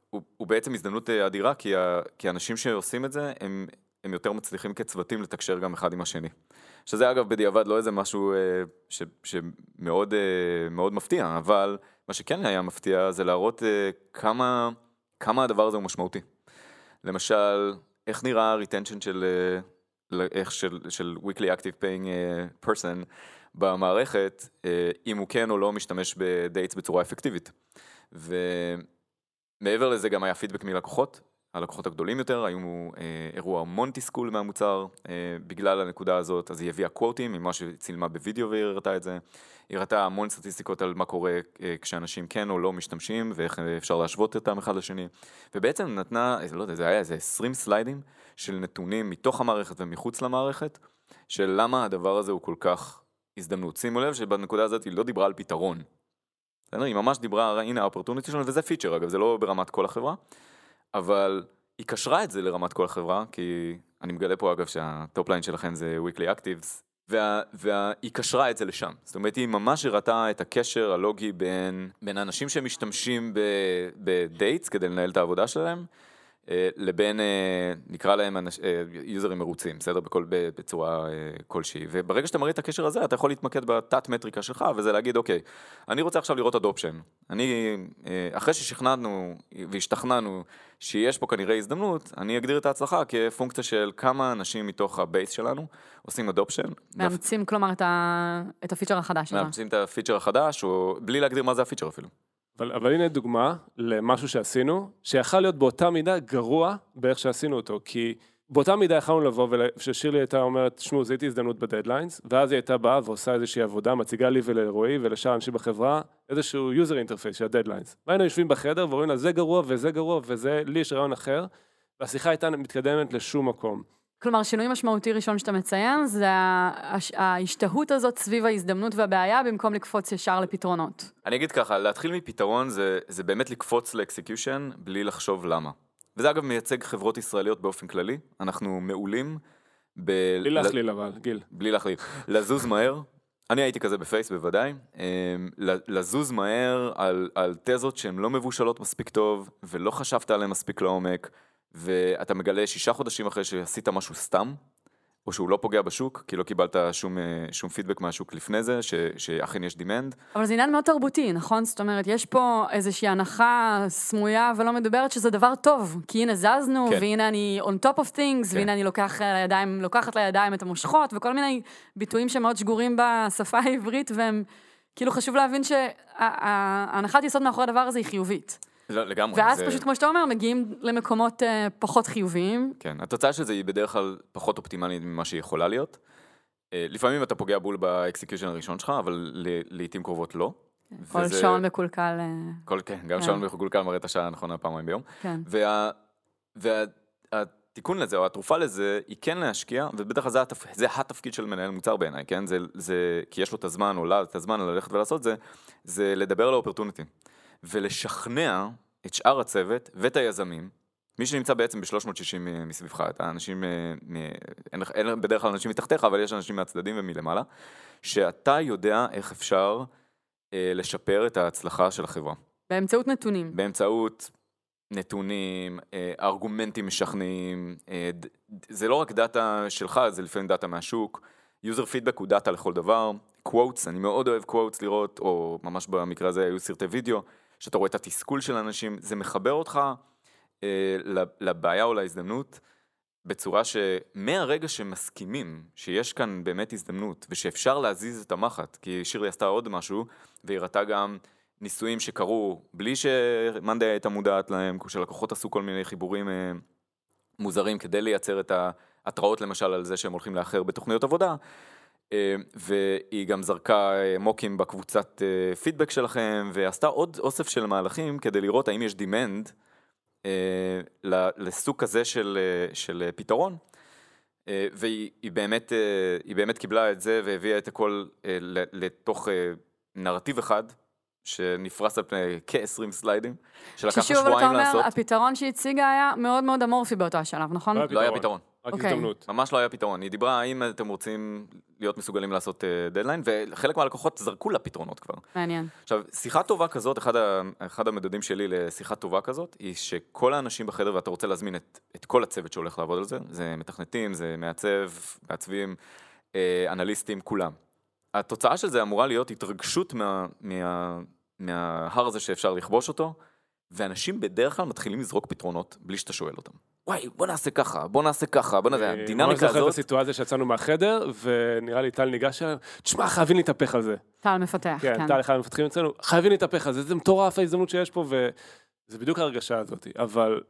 E: הוא, הוא בעצם הזדמנות אה, אדירה כי, כי האנשים שעושים את זה הם, הם יותר מצליחים כצוותים לתקשר גם אחד עם השני. שזה אגב בדיעבד לא איזה משהו אה, ש, שמאוד אה, מאוד מפתיע, אבל מה שכן היה מפתיע זה להראות אה, כמה, כמה הדבר הזה הוא משמעותי. למשל, איך נראה ה-retention של, איך של, של weekly active paying person במערכת, אם הוא כן או לא משתמש בדייטס בצורה אפקטיבית. ומעבר לזה גם היה פידבק מלקוחות, הלקוחות הגדולים יותר, היו אה, אירוע המון תסכול מהמוצר אה, בגלל הנקודה הזאת, אז היא הביאה קוואטים ממה שצילמה בווידאו והיא הראתה את זה. היא הראתה המון סטטיסטיקות על מה קורה אה, כשאנשים כן או לא משתמשים ואיך אה, אפשר להשוות אותם אחד לשני. ובעצם נתנה, אה, לא יודע, זה היה איזה 20 slide-ים של נתונים מתוך המערכת ומחוץ למערכת, של למה הדבר הזה הוא כל כך הזדמנות. שימו לב שבנקודה הזאת היא לא דיברה על פתרון. היא ממש דיברה, הנה ה opportunity שלנו, וזה feature אגב, זה לא ברמת כל החברה. אבל היא קשרה את זה לרמת כל החברה, כי אני מגלה פה אגב שה top line שלכם זה weekly actives, וה, והיא קשרה את זה לשם. זאת אומרת, היא ממש הראתה את הקשר הלוגי בין, בין אנשים שמשתמשים ב dates כדי לנהל את העבודה שלהם, לבין, אה, נקרא להם אנש- אה, user-ים מרוצים, בסדר? בכל, בצורה אה, כלשהי. וברגע שאתה מראה את הקשר הזה, אתה יכול להתמקד בתת מטריקה שלך, וזה להגיד, אוקיי, אני רוצה עכשיו לראות adoption. אני, אה, אחרי ששכנענו והשתכנענו שיש פה כנראה הזדמנות, אני אגדיר את ההצלחה כפונקציה של כמה אנשים מתוך ה base שלנו עושים adoption.
B: מאמצים, כלומר, את, ה... את ה feature החדש.
E: מאמצים את ה feature החדש, או בלי להגדיר מה זה ה feature אפילו.
C: אבל, אבל הנה דוגמה למשהו שעשינו, שיכל להיות באותה מידה גרוע באיך שעשינו אותו, כי באותה מידה יכולנו לבוא, וששירלי הייתה אומרת, שמעו, זיהיתי הזדמנות ב deadlines, ואז היא הייתה באה ועושה איזושהי עבודה, מציגה לי ולרועי ולשאר אנשים בחברה, איזשהו user interface של ה deadlines. והיינו יושבים בחדר ואומרים לה, זה גרוע וזה גרוע וזה, לי יש רעיון אחר, והשיחה הייתה מתקדמת לשום מקום.
B: כלומר, שינוי משמעותי ראשון שאתה מציין, זה ההש- ההשתהות הזאת סביב ההזדמנות והבעיה, במקום לקפוץ ישר לפתרונות.
E: אני אגיד ככה, להתחיל מפתרון זה, זה באמת לקפוץ ל execution בלי לחשוב למה. וזה אגב מייצג חברות ישראליות באופן כללי, אנחנו מעולים ב...
C: בלי להכליל אבל, גיל.
E: בלי להכליל. לזוז מהר, אני הייתי כזה ב pace בוודאי, אמ, לזוז מהר על, על תזות שהן לא מבושלות מספיק טוב, ולא חשבת עליהן מספיק לעומק, ואתה מגלה שישה חודשים אחרי שעשית משהו סתם, או שהוא לא פוגע בשוק, כי לא קיבלת שום, אה, שום פידבק מהשוק לפני זה, ש, שאכן יש דימנד.
B: אבל זה עניין מאוד תרבותי, נכון? זאת אומרת, יש פה איזושהי הנחה סמויה ולא מדוברת שזה דבר טוב, כי הנה זזנו,
E: כן.
B: והנה אני on top of things,
E: כן.
B: והנה אני לוקח לידיים, לוקחת לידיים את המושכות, וכל מיני ביטויים שמאוד שגורים בשפה העברית, והם, כאילו חשוב להבין שההנחת יסוד מאחורי הדבר הזה היא חיובית.
E: לא, לגמרי.
B: ואז
E: זה-
B: פשוט, כמו שאתה אומר, מגיעים למקומות אה, פחות חיוביים.
E: כן, התוצאה של זה היא בדרך כלל פחות אופטימלית ממה שהיא יכולה להיות. אה, לפעמים אתה פוגע בול ב execution הראשון שלך, אבל ל- לעיתים קרובות לא.
B: כל
E: וזה-
B: שעון מקולקל, אה,
E: כל, כן, גם
B: כן.
E: שעון מקולקל מראה את השעה הנכונה פעמיים ביום.
B: כן.
E: וה, והתיקון לזה, או התרופה לזה, היא כן להשקיע, ובדרך כלל זה, התפ... זה התפקיד של מנהל מוצר בעיניי, כן? זה, זה, כי יש לו את הזמן, או לה את הזמן ללכת ולעשות זה, זה לדבר על ה opportunity. ולשכנע את שאר הצוות ואת היזמים, מי שנמצא בעצם ב-360 מסביבך, את האנשים, אה, אין, אין בדרך כלל אנשים מתחתיך, אבל יש אנשים מהצדדים ומלמעלה, שאתה יודע איך אפשר אה, לשפר את ההצלחה של החברה.
B: באמצעות נתונים.
E: באמצעות נתונים, אה, ארגומנטים משכנעים, אה, ד- זה לא רק data שלך, זה לפעמים data מהשוק, user feedback הוא data לכל דבר, quotes, אני מאוד אוהב quotes לראות, או ממש במקרה הזה היו סרטי וידאו, שאתה רואה את התסכול של האנשים, זה מחבר אותך אה, לבעיה או להזדמנות, בצורה שמהרגע שמסכימים שיש כאן באמת הזדמנות, ושאפשר להזיז את המחט, כי שירלי עשתה עוד משהו, והיא הראתה גם ניסויים שקרו בלי שמאנדי הייתה מודעת להם, שלקוחות עשו כל מיני חיבורים אה, מוזרים כדי לייצר את ההתראות למשל על זה שהם הולכים לאחר בתוכניות עבודה. אה, והיא גם זרקה אה, מוקים בקבוצת פידבק שלכם, ועשתה עוד אוסף של מהלכים כדי לראות האם יש demand לסוג כזה של, של פתרון. והיא באמת, היא באמת קיבלה את זה והביאה את הכל לתוך נרטיב אחד, שנפרס על פני כ-20 סליידים, שלקח
B: ששוב, אתה
E: שבועיים
B: אומר,
E: לעשות.
B: הפתרון שהיא הציגה היה מאוד מאוד אמורפי באותו השלב, נכון?
C: לא
E: לא היה פתרון.
C: רק
B: אוקיי.
C: הזדמנות.
E: ממש לא היה פתרון. היא דיברה האם אתם רוצים להיות מסוגלים לעשות דדליין, וחלק מהלקוחות זרקו לה פתרונות כבר.
B: מעניין.
E: עכשיו, שיחה טובה כזאת, אחד, ה, אחד המדדים שלי לשיחה טובה כזאת, היא שכל האנשים בחדר, ואתה רוצה להזמין את, את כל הצוות שהולך לעבוד על זה, זה מתכנתים, זה מעצב, מעצבים, אה, אנליסטים, כולם. התוצאה של זה אמורה להיות התרגשות מה, מה, מההר הזה שאפשר לכבוש אותו, ואנשים בדרך כלל מתחילים לזרוק פתרונות בלי שאתה שואל אותם. וואי, בוא נעשה ככה, בוא נעשה ככה, בוא נעשה,
C: אני ממש
E: הדינמיקה
C: זוכר את
E: הזאת,
C: הסיטואציה שיצאנו מהחדר, ונראה לי טל ניגש אליהם, תשמע, חייבים להתהפך על זה.
B: טל מפתח,
C: כן,
B: כן.
C: טל אחד המפתחים אצלנו, חייבים להתהפך על זה, זה מטורף ההזדמנות שיש פה, וזה בדיוק ההרגשה הזאת. אבל,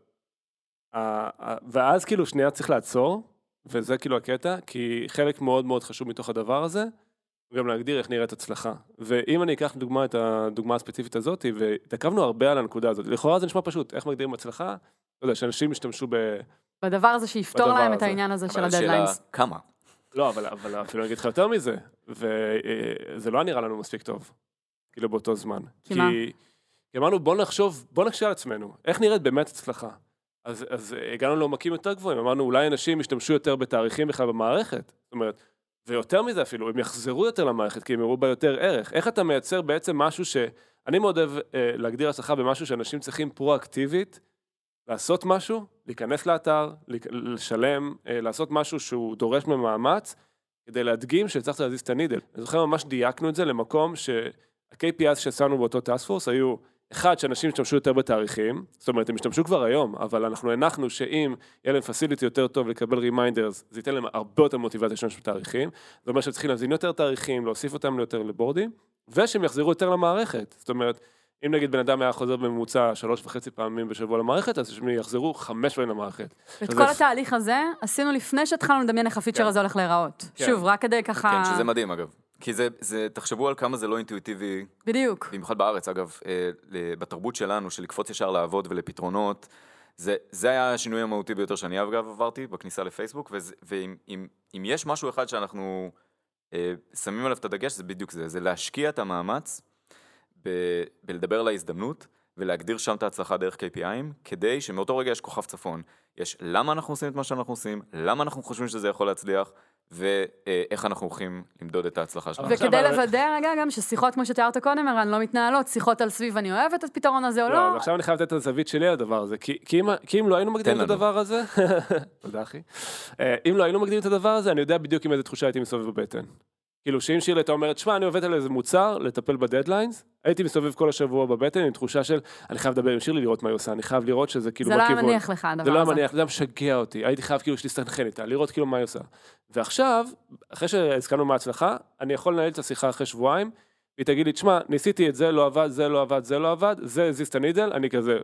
C: ואז כאילו שנייה צריך לעצור, וזה כאילו הקטע, כי חלק מאוד מאוד חשוב מתוך הדבר הזה, גם להגדיר איך נראית הצלחה. ואם אני אקח לדוגמה את הדוגמה הספציפית הזאת, והתעכבנו הרבה על הנקודה הזאת, לכאורה זה נשמע פשוט, איך מגדירים הצלחה? לא יודע, שאנשים ישתמשו ב...
B: בדבר הזה שיפתור להם את
C: הזה.
B: העניין הזה של הדדליינס.
E: כמה.
C: לא, אבל, אבל אפילו אני אגיד לך יותר מזה, וזה לא נראה לנו מספיק טוב, כאילו באותו זמן.
B: כי מה?
C: כי אמרנו, בוא נחשוב, בוא נקשה על עצמנו, איך נראית באמת הצלחה? אז, אז הגענו לעומקים יותר גבוהים, אמרנו, אולי אנשים ישתמשו יותר בתאריכים בכלל במערכת. זאת אומרת, ויותר מזה אפילו, הם יחזרו יותר למערכת, כי הם יראו בה יותר ערך. איך אתה מייצר בעצם משהו ש... אני מאוד אוהב אה, להגדיר הצלחה במשהו שאנשים צריכים פרואקטיבית, לעשות משהו, להיכנס לאתר, לשלם, אה, לעשות משהו שהוא דורש ממאמץ, כדי להדגים שהצלחת להזיז את ה needle. אני זוכר ממש דייקנו את זה למקום שה-KPIs ששמנו באותו task force היו, אחד, שאנשים ישתמשו יותר בתאריכים, זאת אומרת, הם ישתמשו כבר היום, אבל אנחנו הנחנו שאם יהיה להם facility יותר טוב לקבל reminders, זה ייתן להם הרבה יותר מוטיבציה להשתמש בתאריכים. זה אומר שהם צריכים להזין יותר תאריכים, להוסיף אותם יותר לבורדים, ושהם יחזרו יותר למערכת. זאת אומרת, אם נגיד בן אדם היה חוזר בממוצע שלוש וחצי פעמים בשבוע למערכת, אז שהם יחזרו חמש פעמים למערכת.
B: את כל התהליך הזה עשינו לפני שהתחלנו לדמיין איך הפיצ'ר
C: כן.
B: הזה הולך להיראות.
C: כן.
B: שוב, רק כדי ככה...
E: כן, שזה מדהים אגב. כי זה, זה, תחשבו על כמה זה לא אינטואיטיבי,
B: בדיוק.
E: במיוחד בארץ אגב, אה, בתרבות שלנו, של לקפוץ ישר לעבוד ולפתרונות, זה, זה היה השינוי המהותי ביותר שאני אגב עברתי בכניסה לפייסבוק, וזה- ואם אם, אם יש משהו אחד שאנחנו אה, שמים עליו את הדגש, זה בדיוק זה, זה להשקיע את המאמץ ב, בלדבר על ההזדמנות, ולהגדיר שם את ההצלחה דרך KPIים, כדי שמאותו רגע יש כוכב צפון. יש למה אנחנו עושים את מה שאנחנו עושים, למה אנחנו חושבים שזה יכול להצליח, ואיך אנחנו הולכים למדוד את ההצלחה שלנו.
B: וכדי לוודא רגע גם ששיחות, כמו שתיארת קודם, ערן, לא מתנהלות, שיחות על סביב אני אוהבת את הפתרון הזה או
C: לא,
B: לא.
C: אז עכשיו אני חייב לתת את הזווית שלי על הדבר הזה, כי, כי, אם, כי אם לא היינו מגדירים את. הדבר הזה, תודה אחי, אה, אם לא היינו מגדירים את הדבר הזה, אני יודע בדיוק עם איזה תחושה הייתי מסתובב בבטן. כאילו שאם שירלי הייתה אומרת, שמע, אני עובד על איזה מוצר, לטפל בדדליינס, הייתי מסתובב כל השבוע בבטן עם תחושה של, אני חייב לדבר עם שירלי, לראות מה היא עושה, אני חייב לראות שזה כאילו
B: זה לא היה
C: בכיוון.
B: מניח לך, הדבר
C: זה לא היה
B: הזה.
C: מניח, זה היה משגע אותי, הייתי חייב כאילו שתסתנכרן איתה, לראות כאילו מה היא עושה. ועכשיו, אחרי שהזכרנו מההצלחה, אני יכול לנהל את השיחה אחרי שבועיים, והיא תגיד לי, תשמע, ניסיתי את זה, לא עבד, זה לא עבד, זה לא עבד, זה הזיז את הנידל, אני כזה,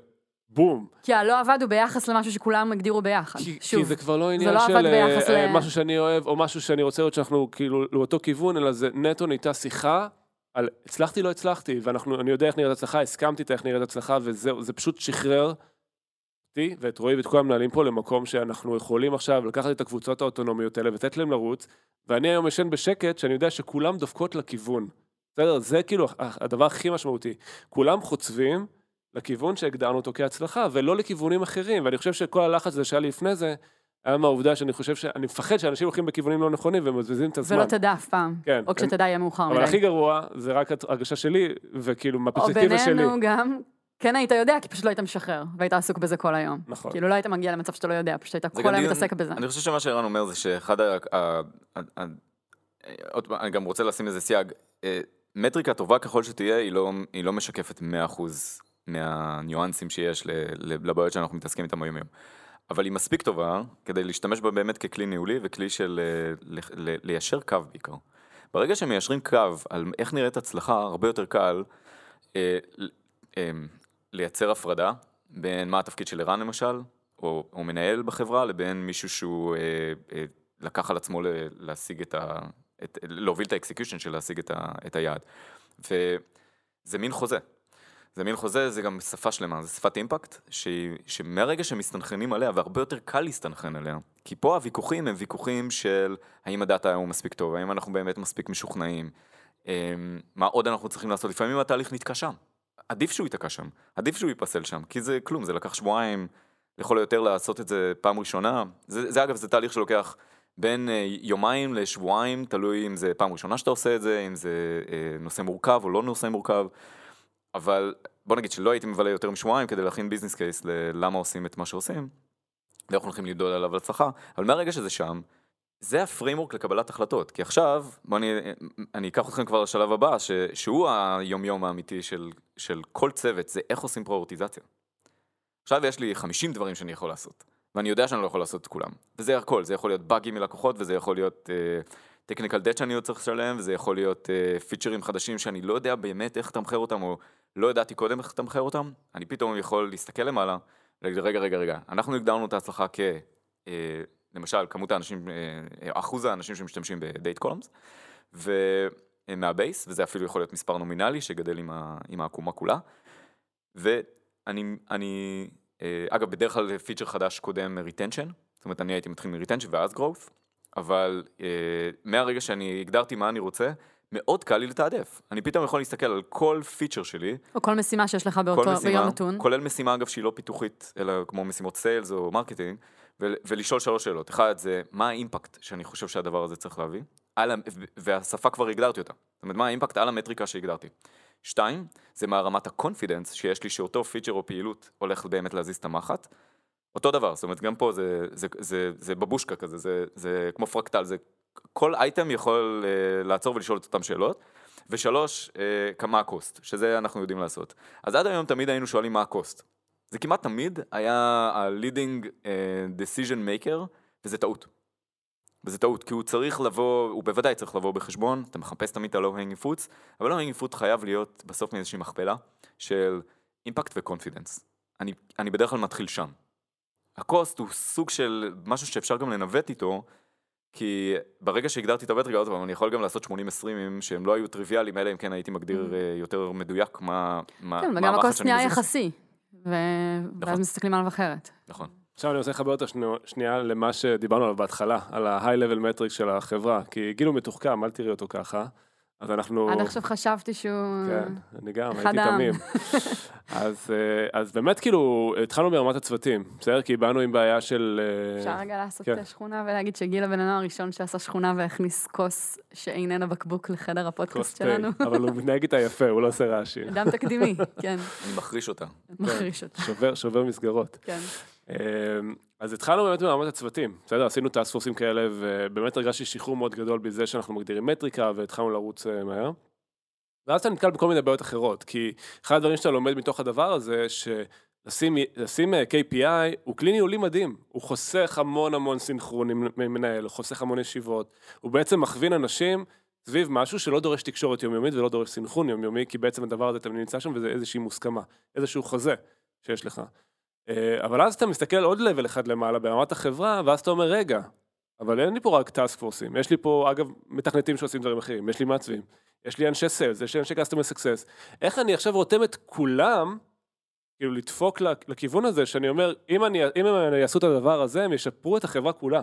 C: בום.
B: כי הלא עבד הוא ביחס למשהו שכולם הגדירו ביחד.
C: כי,
B: שוב,
C: כי זה כבר לא עניין
B: לא
C: של
B: ביחס
C: אה,
B: ל-
C: משהו שאני אוהב, או משהו שאני רוצה לראות שאנחנו כאילו לאותו כיוון, אלא זה נטו נהייתה שיחה על הצלחתי, לא הצלחתי, ואני יודע איך נראית הצלחה, הסכמתי איך נראית הצלחה, וזהו, זה פשוט שחרר אותי ואת רועי ואת כל המנהלים פה למקום שאנחנו יכולים עכשיו לקחת את הקבוצות האוטונומיות האלה ולתת להם לרוץ, ואני היום ישן בשקט, שאני יודע שכולם דופקות לכיוון. בסדר? זה כאילו הדבר הכי משמעותי. כולם חוצבים לכיוון שהגדרנו אותו כהצלחה, ולא לכיוונים אחרים, ואני חושב שכל הלחץ הזה שהיה לי לפני זה, היה מהעובדה שאני חושב ש... אני מפחד שאנשים הולכים בכיוונים לא נכונים ומבזבזים את הזמן.
B: ולא תדע אף פעם.
C: כן.
B: או כשתדע יהיה מאוחר
C: אבל הכי
B: מדי.
C: גרוע, זה רק הרגשה שלי, וכאילו
B: או
C: מהפרספקטיבה שלי.
B: בינינו גם, כן היית יודע, כי פשוט לא היית משחרר, והיית עסוק בזה כל היום.
C: נכון.
B: כאילו לא היית מגיע למצב שאתה לא יודע, פשוט היית
E: זה
B: כל היום מתעסק בזה.
E: אני חושב שמה שערן אומר זה שאחד ה... עוד פעם, אני גם רוצה לשים איזה סייג. אה, מטריקה טובה ככל שתהיה, היא לא, היא לא משקפת 100% מהניואנסים שיש לבעיות שאנחנו מתעסקים איתם היום יום. אבל היא מספיק טובה כדי להשתמש בה באמת ככלי ניהולי וכלי של אה, ליישר קו בעיקר. ברגע שמיישרים קו על איך נראית הצלחה, הרבה יותר קל אה, אה, לייצר הפרדה בין מה התפקיד של ערן למשל, או, או מנהל בחברה, לבין מישהו שהוא אה, אה, לקח על עצמו להשיג את ה... את, להוביל את ה execution של להשיג את, ה, את היעד. וזה מין חוזה. זה מין חוזה, זה גם שפה שלמה, זה שפת impact, שהיא, שמהרגע שמסתנכרנים עליה, והרבה יותר קל להסתנכרן עליה, כי פה הוויכוחים הם ויכוחים של האם ה data הוא מספיק טוב, האם אנחנו באמת מספיק משוכנעים, אמ, מה עוד אנחנו צריכים לעשות, לפעמים התהליך נתקע שם. עדיף שהוא ייתקע שם, עדיף שהוא ייפסל שם, כי זה כלום, זה לקח שבועיים, לכל היותר לעשות את זה פעם ראשונה. זה, זה אגב, זה תהליך שלוקח בין אה, יומיים לשבועיים, תלוי אם זה פעם ראשונה שאתה עושה את זה, אם זה אה, נושא מורכב או לא נושא מורכב. אבל בוא נגיד שלא הייתי מבלה יותר משבועיים כדי להכין business case ללמה עושים את מה שעושים, ואנחנו הולכים למדוד עליו הצלחה, אבל מהרגע שזה שם, זה ה framework לקבלת החלטות, כי עכשיו, בוא אני, אני אקח אתכם כבר לשלב הבא, ש, שהוא היומיום האמיתי של, של כל צוות, זה איך עושים פריורטיזציה. עכשיו יש לי 50 דברים שאני יכול לעשות, ואני יודע שאני לא יכול לעשות את כולם, וזה הכל, זה יכול להיות באגים מלקוחות, וזה יכול להיות טכניקל uh, דט שאני עוד צריך לשלם, וזה יכול להיות uh, פיצ'רים חדשים שאני לא יודע באמת איך לתמחר אותם, או לא ידעתי קודם איך לתמחר אותם, אני פתאום יכול להסתכל למעלה, להגיד רגע רגע רגע, אנחנו הגדרנו את ההצלחה כ... Uh, למשל, כמות האנשים, uh, אחוז האנשים שמשתמשים בדייט קולומס, ומה base, וזה אפילו יכול להיות מספר נומינלי שגדל עם, ה, עם העקומה כולה, ואני, אני, אה, אגב, בדרך כלל feature חדש קודם retention, זאת אומרת, אני הייתי מתחיל מ retention ואז growth, אבל אה, מהרגע שאני הגדרתי מה אני רוצה, מאוד קל לי לתעדף. אני פתאום יכול להסתכל על כל feature שלי,
B: או כל משימה שיש לך באותו, ביום
E: משימה,
B: נתון.
E: כולל משימה אגב שהיא לא פיתוחית, אלא כמו משימות sales או marketing, ו- ולשאול שלוש שאלות. אחד זה, מה ה impact שאני חושב שהדבר הזה צריך להביא? על והשפה כבר הגדרתי אותה. זאת אומרת, מה ה impact על המטריקה שהגדרתי. שתיים, זה מה רמת ה confidence שיש לי שאותו feature או פעילות הולך באמת להזיז את המחט. אותו דבר, זאת אומרת, גם פה זה, זה, זה, זה בבושקה כזה, זה, זה כמו פרקטל, זה כל אייטם יכול uh, לעצור ולשאול את אותן שאלות. ושלוש, uh, כמה ה cost, שזה אנחנו יודעים לעשות. אז עד היום תמיד היינו שואלים מה ה cost. זה כמעט תמיד היה ה-leading uh, decision maker, וזה טעות. וזה טעות, כי הוא צריך לבוא, הוא בוודאי צריך לבוא בחשבון, אתה מחפש תמיד את ה-low hanging fruits, אבל low hanging fruit חייב להיות בסוף מאיזושהי מכפלה של אימפקט וקונפידנס. אני, אני בדרך כלל מתחיל שם. הקוסט הוא סוג של משהו שאפשר גם לנווט איתו, כי ברגע שהגדרתי את המטריקה, עוד פעם, אני יכול גם לעשות 80-20 שהם לא היו טריוויאליים, אלא אם כן הייתי מגדיר אה, יותר מדויק מה מה-
B: כן,
E: מה
B: וגם נהיה
E: מזיז.
B: יחסי. ו... ואז מסתכלים עליו אחרת.
E: נכון.
C: עכשיו אני רוצה לחבר אותה שנייה- שנייה למה שדיברנו עליו בהתחלה, על ה-high level metric של החברה, כי גיל הוא מתוחכם, אל תראי אותו ככה. אז אנחנו...
B: עד עכשיו חשבתי שהוא...
C: כן, אני גם, הייתי. תמים. אז, אה, אז באמת כאילו, התחלנו ברמת הצוותים, בסדר? כי באנו עם בעיה של... אה,
B: אפשר רגע לעשות
C: כן.
B: שכונה ולהגיד שגיל הבן אדם הראשון שעשה שכונה והכניס כוס שאיננה בקבוק לחדר הפודקאסט שלנו.
C: אבל הוא מתנהג איתה יפה, הוא לא עושה רעשים.
B: אדם תקדימי, כן,
E: אני מחריש אותה.
B: מחריש אותה,
C: שובר, שובר מסגרות.
B: כן.
C: אז התחלנו באמת ברמת הצוותים, בסדר? עשינו טאסק פורסים כאלה, ובאמת הרגשתי שחרור מאוד גדול בזה שאנחנו מגדירים מטריקה, והתחלנו לרוץ אה, מהר. ואז אתה נתקל בכל מיני בעיות אחרות, כי אחד הדברים שאתה לומד מתוך הדבר הזה, שלשים לשים, אה, KPI הוא כלי ניהולי מדהים, הוא חוסך המון המון סינכרון עם מנהל, הוא חוסך המון ישיבות, הוא בעצם מכווין אנשים סביב משהו שלא דורש תקשורת יומיומית ולא דורש סינכרון יומיומי, כי בעצם הדבר הזה תמיד נמצא שם וזה איזושהי מוסכמה, איזשהו חוזה שיש לך. אה, אבל אז אתה מסתכל עוד לבל אחד למעלה ברמת החברה, ואז אתה אומר, רגע, אבל אין לי פה רק טאסק פורסים, יש לי פה, אגב, מתכנתים שעושים דברים אחרים, יש לי מעצבים, יש לי אנשי סיילס, יש לי אנשי customer success. איך אני עכשיו רותם את כולם, כאילו לדפוק לכ- לכיוון הזה, שאני אומר, אם, אני, אם הם יעשו את הדבר הזה, הם ישפרו את החברה כולה,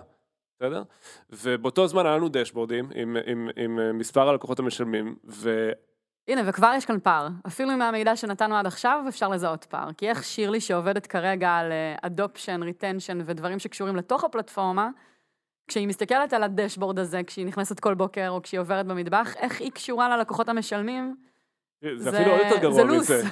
C: בסדר? ובאותו זמן היה לנו dashboard-ים עם, עם, עם, עם מספר הלקוחות המשלמים, ו...
B: הנה, וכבר יש כאן פער. אפילו עם המידע שנתנו עד עכשיו, אפשר לזהות פער. כי איך שירלי, שעובדת כרגע על adoption, retention ודברים שקשורים לתוך הפלטפורמה, כשהיא מסתכלת על ה dashboard הזה, כשהיא נכנסת כל בוקר, או כשהיא עוברת במטבח, איך היא קשורה ללקוחות המשלמים?
C: זה
B: זה-
C: אפילו עוד יותר גרוע. מזה.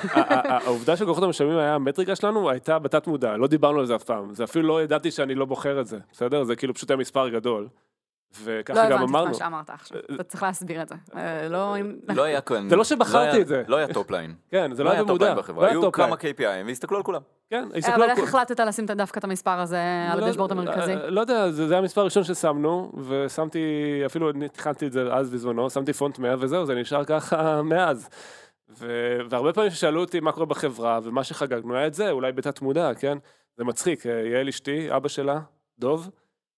C: העובדה שלקוחות המשלמים היה המטריקה שלנו, הייתה בתת מודע, לא דיברנו על זה אף פעם. זה אפילו לא ידעתי שאני לא בוחר את זה, בסדר? זה כאילו פשוט היה מספר גדול. וככה
B: לא
C: גם
B: הבנתי את
C: אמרנו.
B: מה שאמרת עכשיו, אתה צריך להסביר את זה. אה, לא... אם-
E: לא היה כאן...
C: זה לא שבחרתי
E: היה-
C: את זה.
E: לא היה top line.
C: כן, זה לא היה
E: top
C: במודע.
E: line בחברה.
C: לא היה
E: היו כמה
C: line.
E: KPI והסתכלו על כולם.
C: כן,
B: אה,
C: הסתכלו
B: אבל
C: על
B: איך
C: כל-
B: החלטת לשים דווקא את המספר הזה על
C: לא-
B: ה dashboard המרכזי?
C: אה, לא יודע, זה זה היה המספר הראשון ששמנו, ושמתי, אפילו אני תכנתי את זה אז בזמנו, שמתי פונט 100 וזהו, זה נשאר ככה מאז. ו- והרבה פעמים ששאלו אותי מה קורה בחברה, ומה שחגגנו היה את זה, אולי בתת מודע, כן? זה מצחיק, אה, יעל אשתי, אבא שלה, דוב,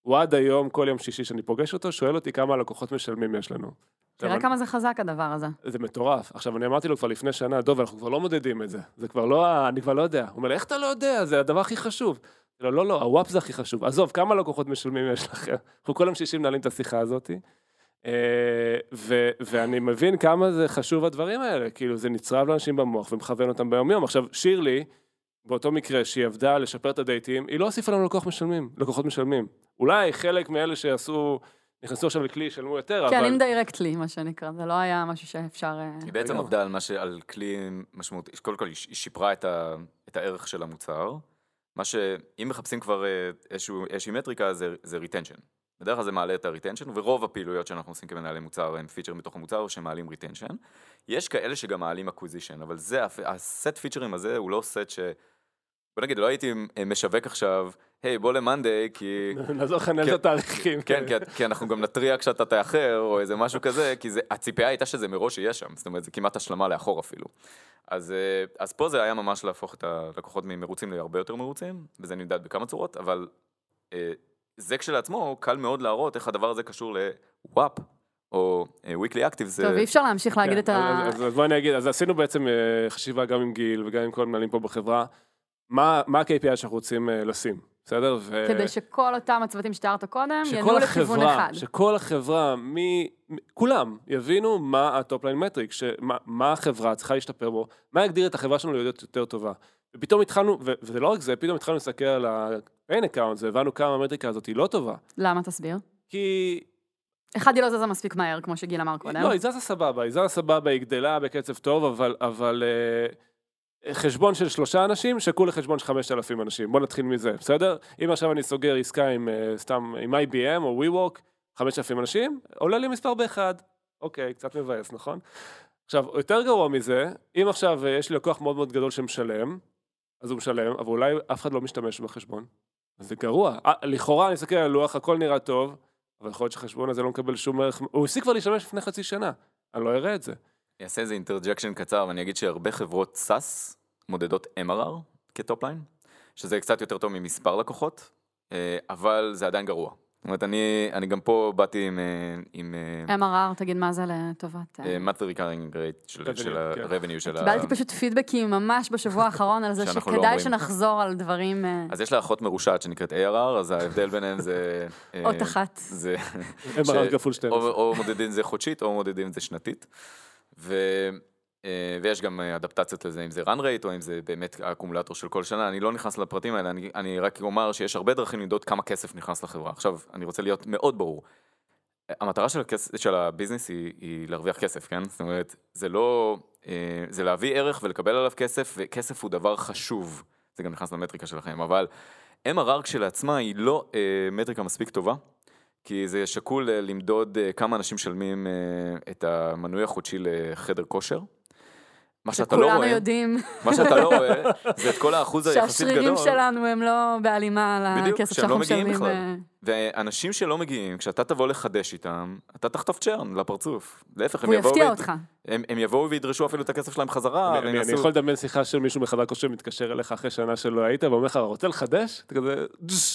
C: הוא עד היום, כל יום שישי שאני פוגש אותו, שואל אותי כמה לקוחות משלמים יש לנו.
B: תראה כמה זה חזק הדבר הזה.
C: זה מטורף. עכשיו, אני אמרתי לו כבר לפני שנה, דוב, אנחנו כבר לא מודדים את זה. זה כבר לא, אני כבר לא יודע. הוא אומר לי, איך אתה לא יודע? זה הדבר הכי חשוב. לא, לא, לא, הוואפ זה הכי חשוב. עזוב, כמה לקוחות משלמים יש לכם? אנחנו כל יום שישי מנהלים את השיחה הזאת. אה, ו- ואני מבין כמה זה חשוב הדברים האלה. כאילו, זה נצרב לאנשים במוח ומכוון אותם ביום-יום. עכשיו, שירלי, באותו מקרה שהיא עבדה לשפר את הדייטים, היא לא הוסיפה לנו לקוח משלמים, לקוחות משלמים. אולי חלק מאלה שעשו, נכנסו עכשיו לכלי, ישלמו יותר,
B: כן,
C: אבל...
B: אינדירקטלי, מה שנקרא, זה לא היה משהו שאפשר... אה,
E: היא בעצם. עבדה על, ש... על כלי משמעותי, קודם כל היא שיפרה את, ה... את הערך של המוצר, מה שאם מחפשים כבר אה, איזשהו, איזושהי מטריקה זה, זה retention. בדרך כלל זה מעלה את ה-retention, ורוב הפעילויות שאנחנו עושים כמנהלי מוצר הם פיצ'רים בתוך המוצר שמעלים retention. יש כאלה שגם מעלים acquisition, אבל זה, הסט פיצ'רים הזה הוא לא סט ש... בוא נגיד, לא הייתי משווק עכשיו, היי בוא למאנדיי, כי...
C: נעזור לך לנהל
E: כן.
C: את התאריכים.
E: כן, כי, כי אנחנו גם נתריע כשאתה תאחר, או איזה משהו כזה, כי זה, הציפייה הייתה שזה מראש יהיה שם, זאת אומרת, זה כמעט השלמה לאחור אפילו. אז, אה, אז פה זה היה ממש להפוך את הלקוחות ממרוצים להרבה יותר מרוצים, וזה נמדד בכמה צורות, אבל אה, זה כשלעצמו קל מאוד להראות איך הדבר הזה קשור ל-WAP, או אה, weekly active, זה...
B: טוב, אי אפשר להמשיך להגיד את ה...
C: כן, אז, אז, אז בוא אני אגיד, אז עשינו בעצם חשיבה גם עם גיל וגם עם כל המנהלים פה בחברה, מה, מה ה-KPI שאנחנו רוצים אה, לשים, בסדר? ו...
B: כדי שכל אותם הצוותים שתיארת קודם ינועו
C: שכל
B: לכיוון אחד.
C: שכל החברה, מ- כולם יבינו מה ה top line metric, שמה, מה החברה צריכה להשתפר בו, מה יגדיר את החברה שלנו להיות יותר טובה. ופתאום התחלנו, ו- וזה לא רק זה, פתאום התחלנו להסתכל על ה- paying accounts והבנו כמה המטריקה הזאת היא לא טובה.
B: למה תסביר?
C: כי
B: אחד, היא לא זזה מספיק מהר, כמו שגיל אמר קודם.
C: לא, היא זזה סבבה, היא זזה סבבה, היא גדלה בקצב טוב, אבל, אבל אה, חשבון של שלושה אנשים שקול לחשבון של חמשת אלפים אנשים. בוא נתחיל מזה, בסדר? אם עכשיו אני סוגר עסקה עם אה, סתם, עם IBM או WeWork, חמשת אלפים אנשים, עולה לי מספר באחד. אוקיי, קצת מבאס, נכון? עכשיו, יותר גרוע מזה, אם עכשיו אה, יש לי לקוח מאוד מאוד גדול שמשלם, אז הוא משלם, אבל אולי אף אחד לא משתמש בחשבון. אז זה גרוע. אה, לכאורה, אני מסתכל על הלוח, הכל נראה טוב, אבל יכול להיות שהחשבון הזה לא מקבל שום ערך, הוא הפסיק כבר להשתמש לפני חצי שנה, אני לא אראה את זה.
E: אני אעשה איזה interjection קצר, ואני אגיד שהרבה חברות SaaS מודדות MRR כ top line, שזה קצת יותר טוב ממספר לקוחות, אה, אבל זה עדיין גרוע. זאת אומרת, אני, אני גם פה באתי עם, אה, עם אה,
B: MRR, תגיד מה זה לטובת...
E: monthly recurring rate של,
C: כן.
E: ה-revenue של ה...
B: קיבלתי פשוט פידבקים ממש בשבוע האחרון על זה
E: שאנחנו לא
B: שכדאי. שנחזור על דברים...
E: אז יש לה אחות מרושעת שנקראת ARR, אז ההבדל ביניהם זה...
B: אות אחת.
E: זה...
C: MRR כפול 12.
E: או, או מודדים את זה חודשית, או מודדים את זה שנתית. ו, אה, ויש גם אה, אדפטציות לזה, אם זה run rate, או אם זה באמת האקומולטור של כל שנה. אני לא נכנס לפרטים האלה, אני, אני רק אומר שיש הרבה דרכים למדוד כמה כסף נכנס לחברה. עכשיו, אני רוצה להיות מאוד ברור. המטרה של, הכס, של הביזנס היא, היא להרוויח כסף, כן? זאת אומרת, זה לא... אה, זה להביא ערך ולקבל עליו כסף, וכסף הוא דבר חשוב. זה גם נכנס למטריקה שלכם, אבל MRR כשלעצמה היא לא מטריקה מספיק טובה, כי זה שקול אה, למדוד אה, כמה אנשים משלמים אה, את המנוי החודשי לחדר כושר. מה שאתה לא
B: שכולנו
E: רואה,
B: יודעים
E: מה שאתה לא רואה, זה את כל האחוז היחסית גדול.
B: שהשרירים שלנו הם לא בהלימה
E: בדיוק,
B: לכסף
E: שהם לא מגיעים
B: משלמים.
E: בכלל.
B: אה,
E: ואנשים שלא מגיעים, כשאתה תבוא לחדש איתם, אתה תחטוף צ'רן לפרצוף. להפך, הם יבואו...
B: יפתיע
E: ו-
B: אותך.
E: הם, הם יבואו וידרשו אפילו את הכסף שלהם חזרה,
C: אני,
E: והם
C: אני, אני. יכול לדמיין שיחה של מישהו מחדר כושר מתקשר אליך אחרי שנה שלא היית, ואומר לך, רוצה לחדש? אתה כזה,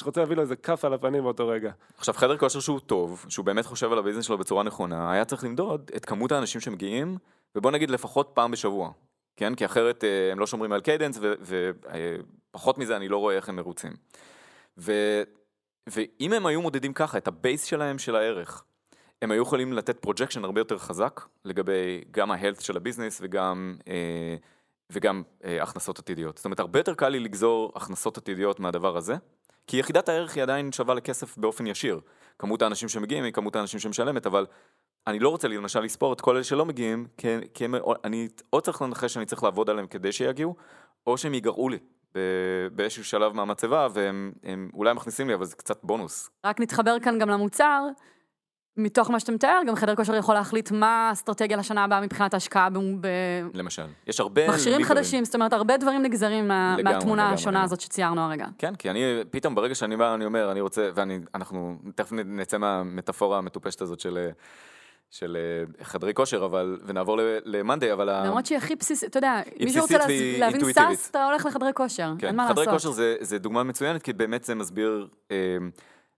C: רוצה להביא לו איזה כף על הפנים באותו רגע.
E: עכשיו, חדר כושר שהוא טוב, שהוא באמת חושב על ה business שלו בצורה נכונה, היה צריך למדוד את כמות האנשים שמגיעים, ובוא נגיד לפחות פעם בשבוע. כן? כי אחרת אה, הם לא שומרים על cadence, ופחות מזה אני לא רואה איך הם מרוצים. ו, ואם הם היו מודדים ככה את ה base שלהם של הערך, הם היו יכולים לתת projection הרבה יותר חזק לגבי גם ה health של ה business וגם, אה, וגם אה, הכנסות עתידיות. זאת אומרת, הרבה יותר קל לי לגזור הכנסות עתידיות מהדבר הזה, כי יחידת הערך היא עדיין שווה לכסף באופן ישיר. כמות האנשים שמגיעים היא כמות האנשים שמשלמת, אבל אני לא רוצה למשל לספור את כל אלה שלא מגיעים, כי, כי הם, אני או צריך לנחש שאני צריך לעבוד עליהם כדי שיגיעו, או שהם ייגרעו לי ב- באיזשהו שלב מהמצבה, והם הם אולי מכניסים לי, אבל זה קצת בונוס.
B: רק נתחבר כאן גם למוצר, מתוך מה שאתה מתאר, גם חדר כושר יכול להחליט מה האסטרטגיה לשנה הבאה מבחינת ההשקעה
E: למשל. יש הרבה...
B: במכשירים
E: ליגרים.
B: חדשים, זאת אומרת, הרבה דברים נגזרים
E: לגמרי,
B: מהתמונה
E: לגמרי,
B: השונה
E: לגמרי.
B: הזאת שציירנו הרגע.
E: כן, כי אני, פתאום ברגע שאני בא, אני אומר, אני רוצה, ואנחנו תכף נצא מהמטאפורה המטופשת הזאת של, של אה, חדרי כושר, אבל, ונעבור למאנדיי, אבל...
B: למרות שהיא הכי בסיסית, אתה יודע, מי שרוצה להבין. סאס, אתה הולך לחדרי כושר,
E: כן,
B: אין מה
E: חדרי
B: לעשות.
E: כושר זה, זה דוגמה מצוינת, כי באמת זה מסביר אה,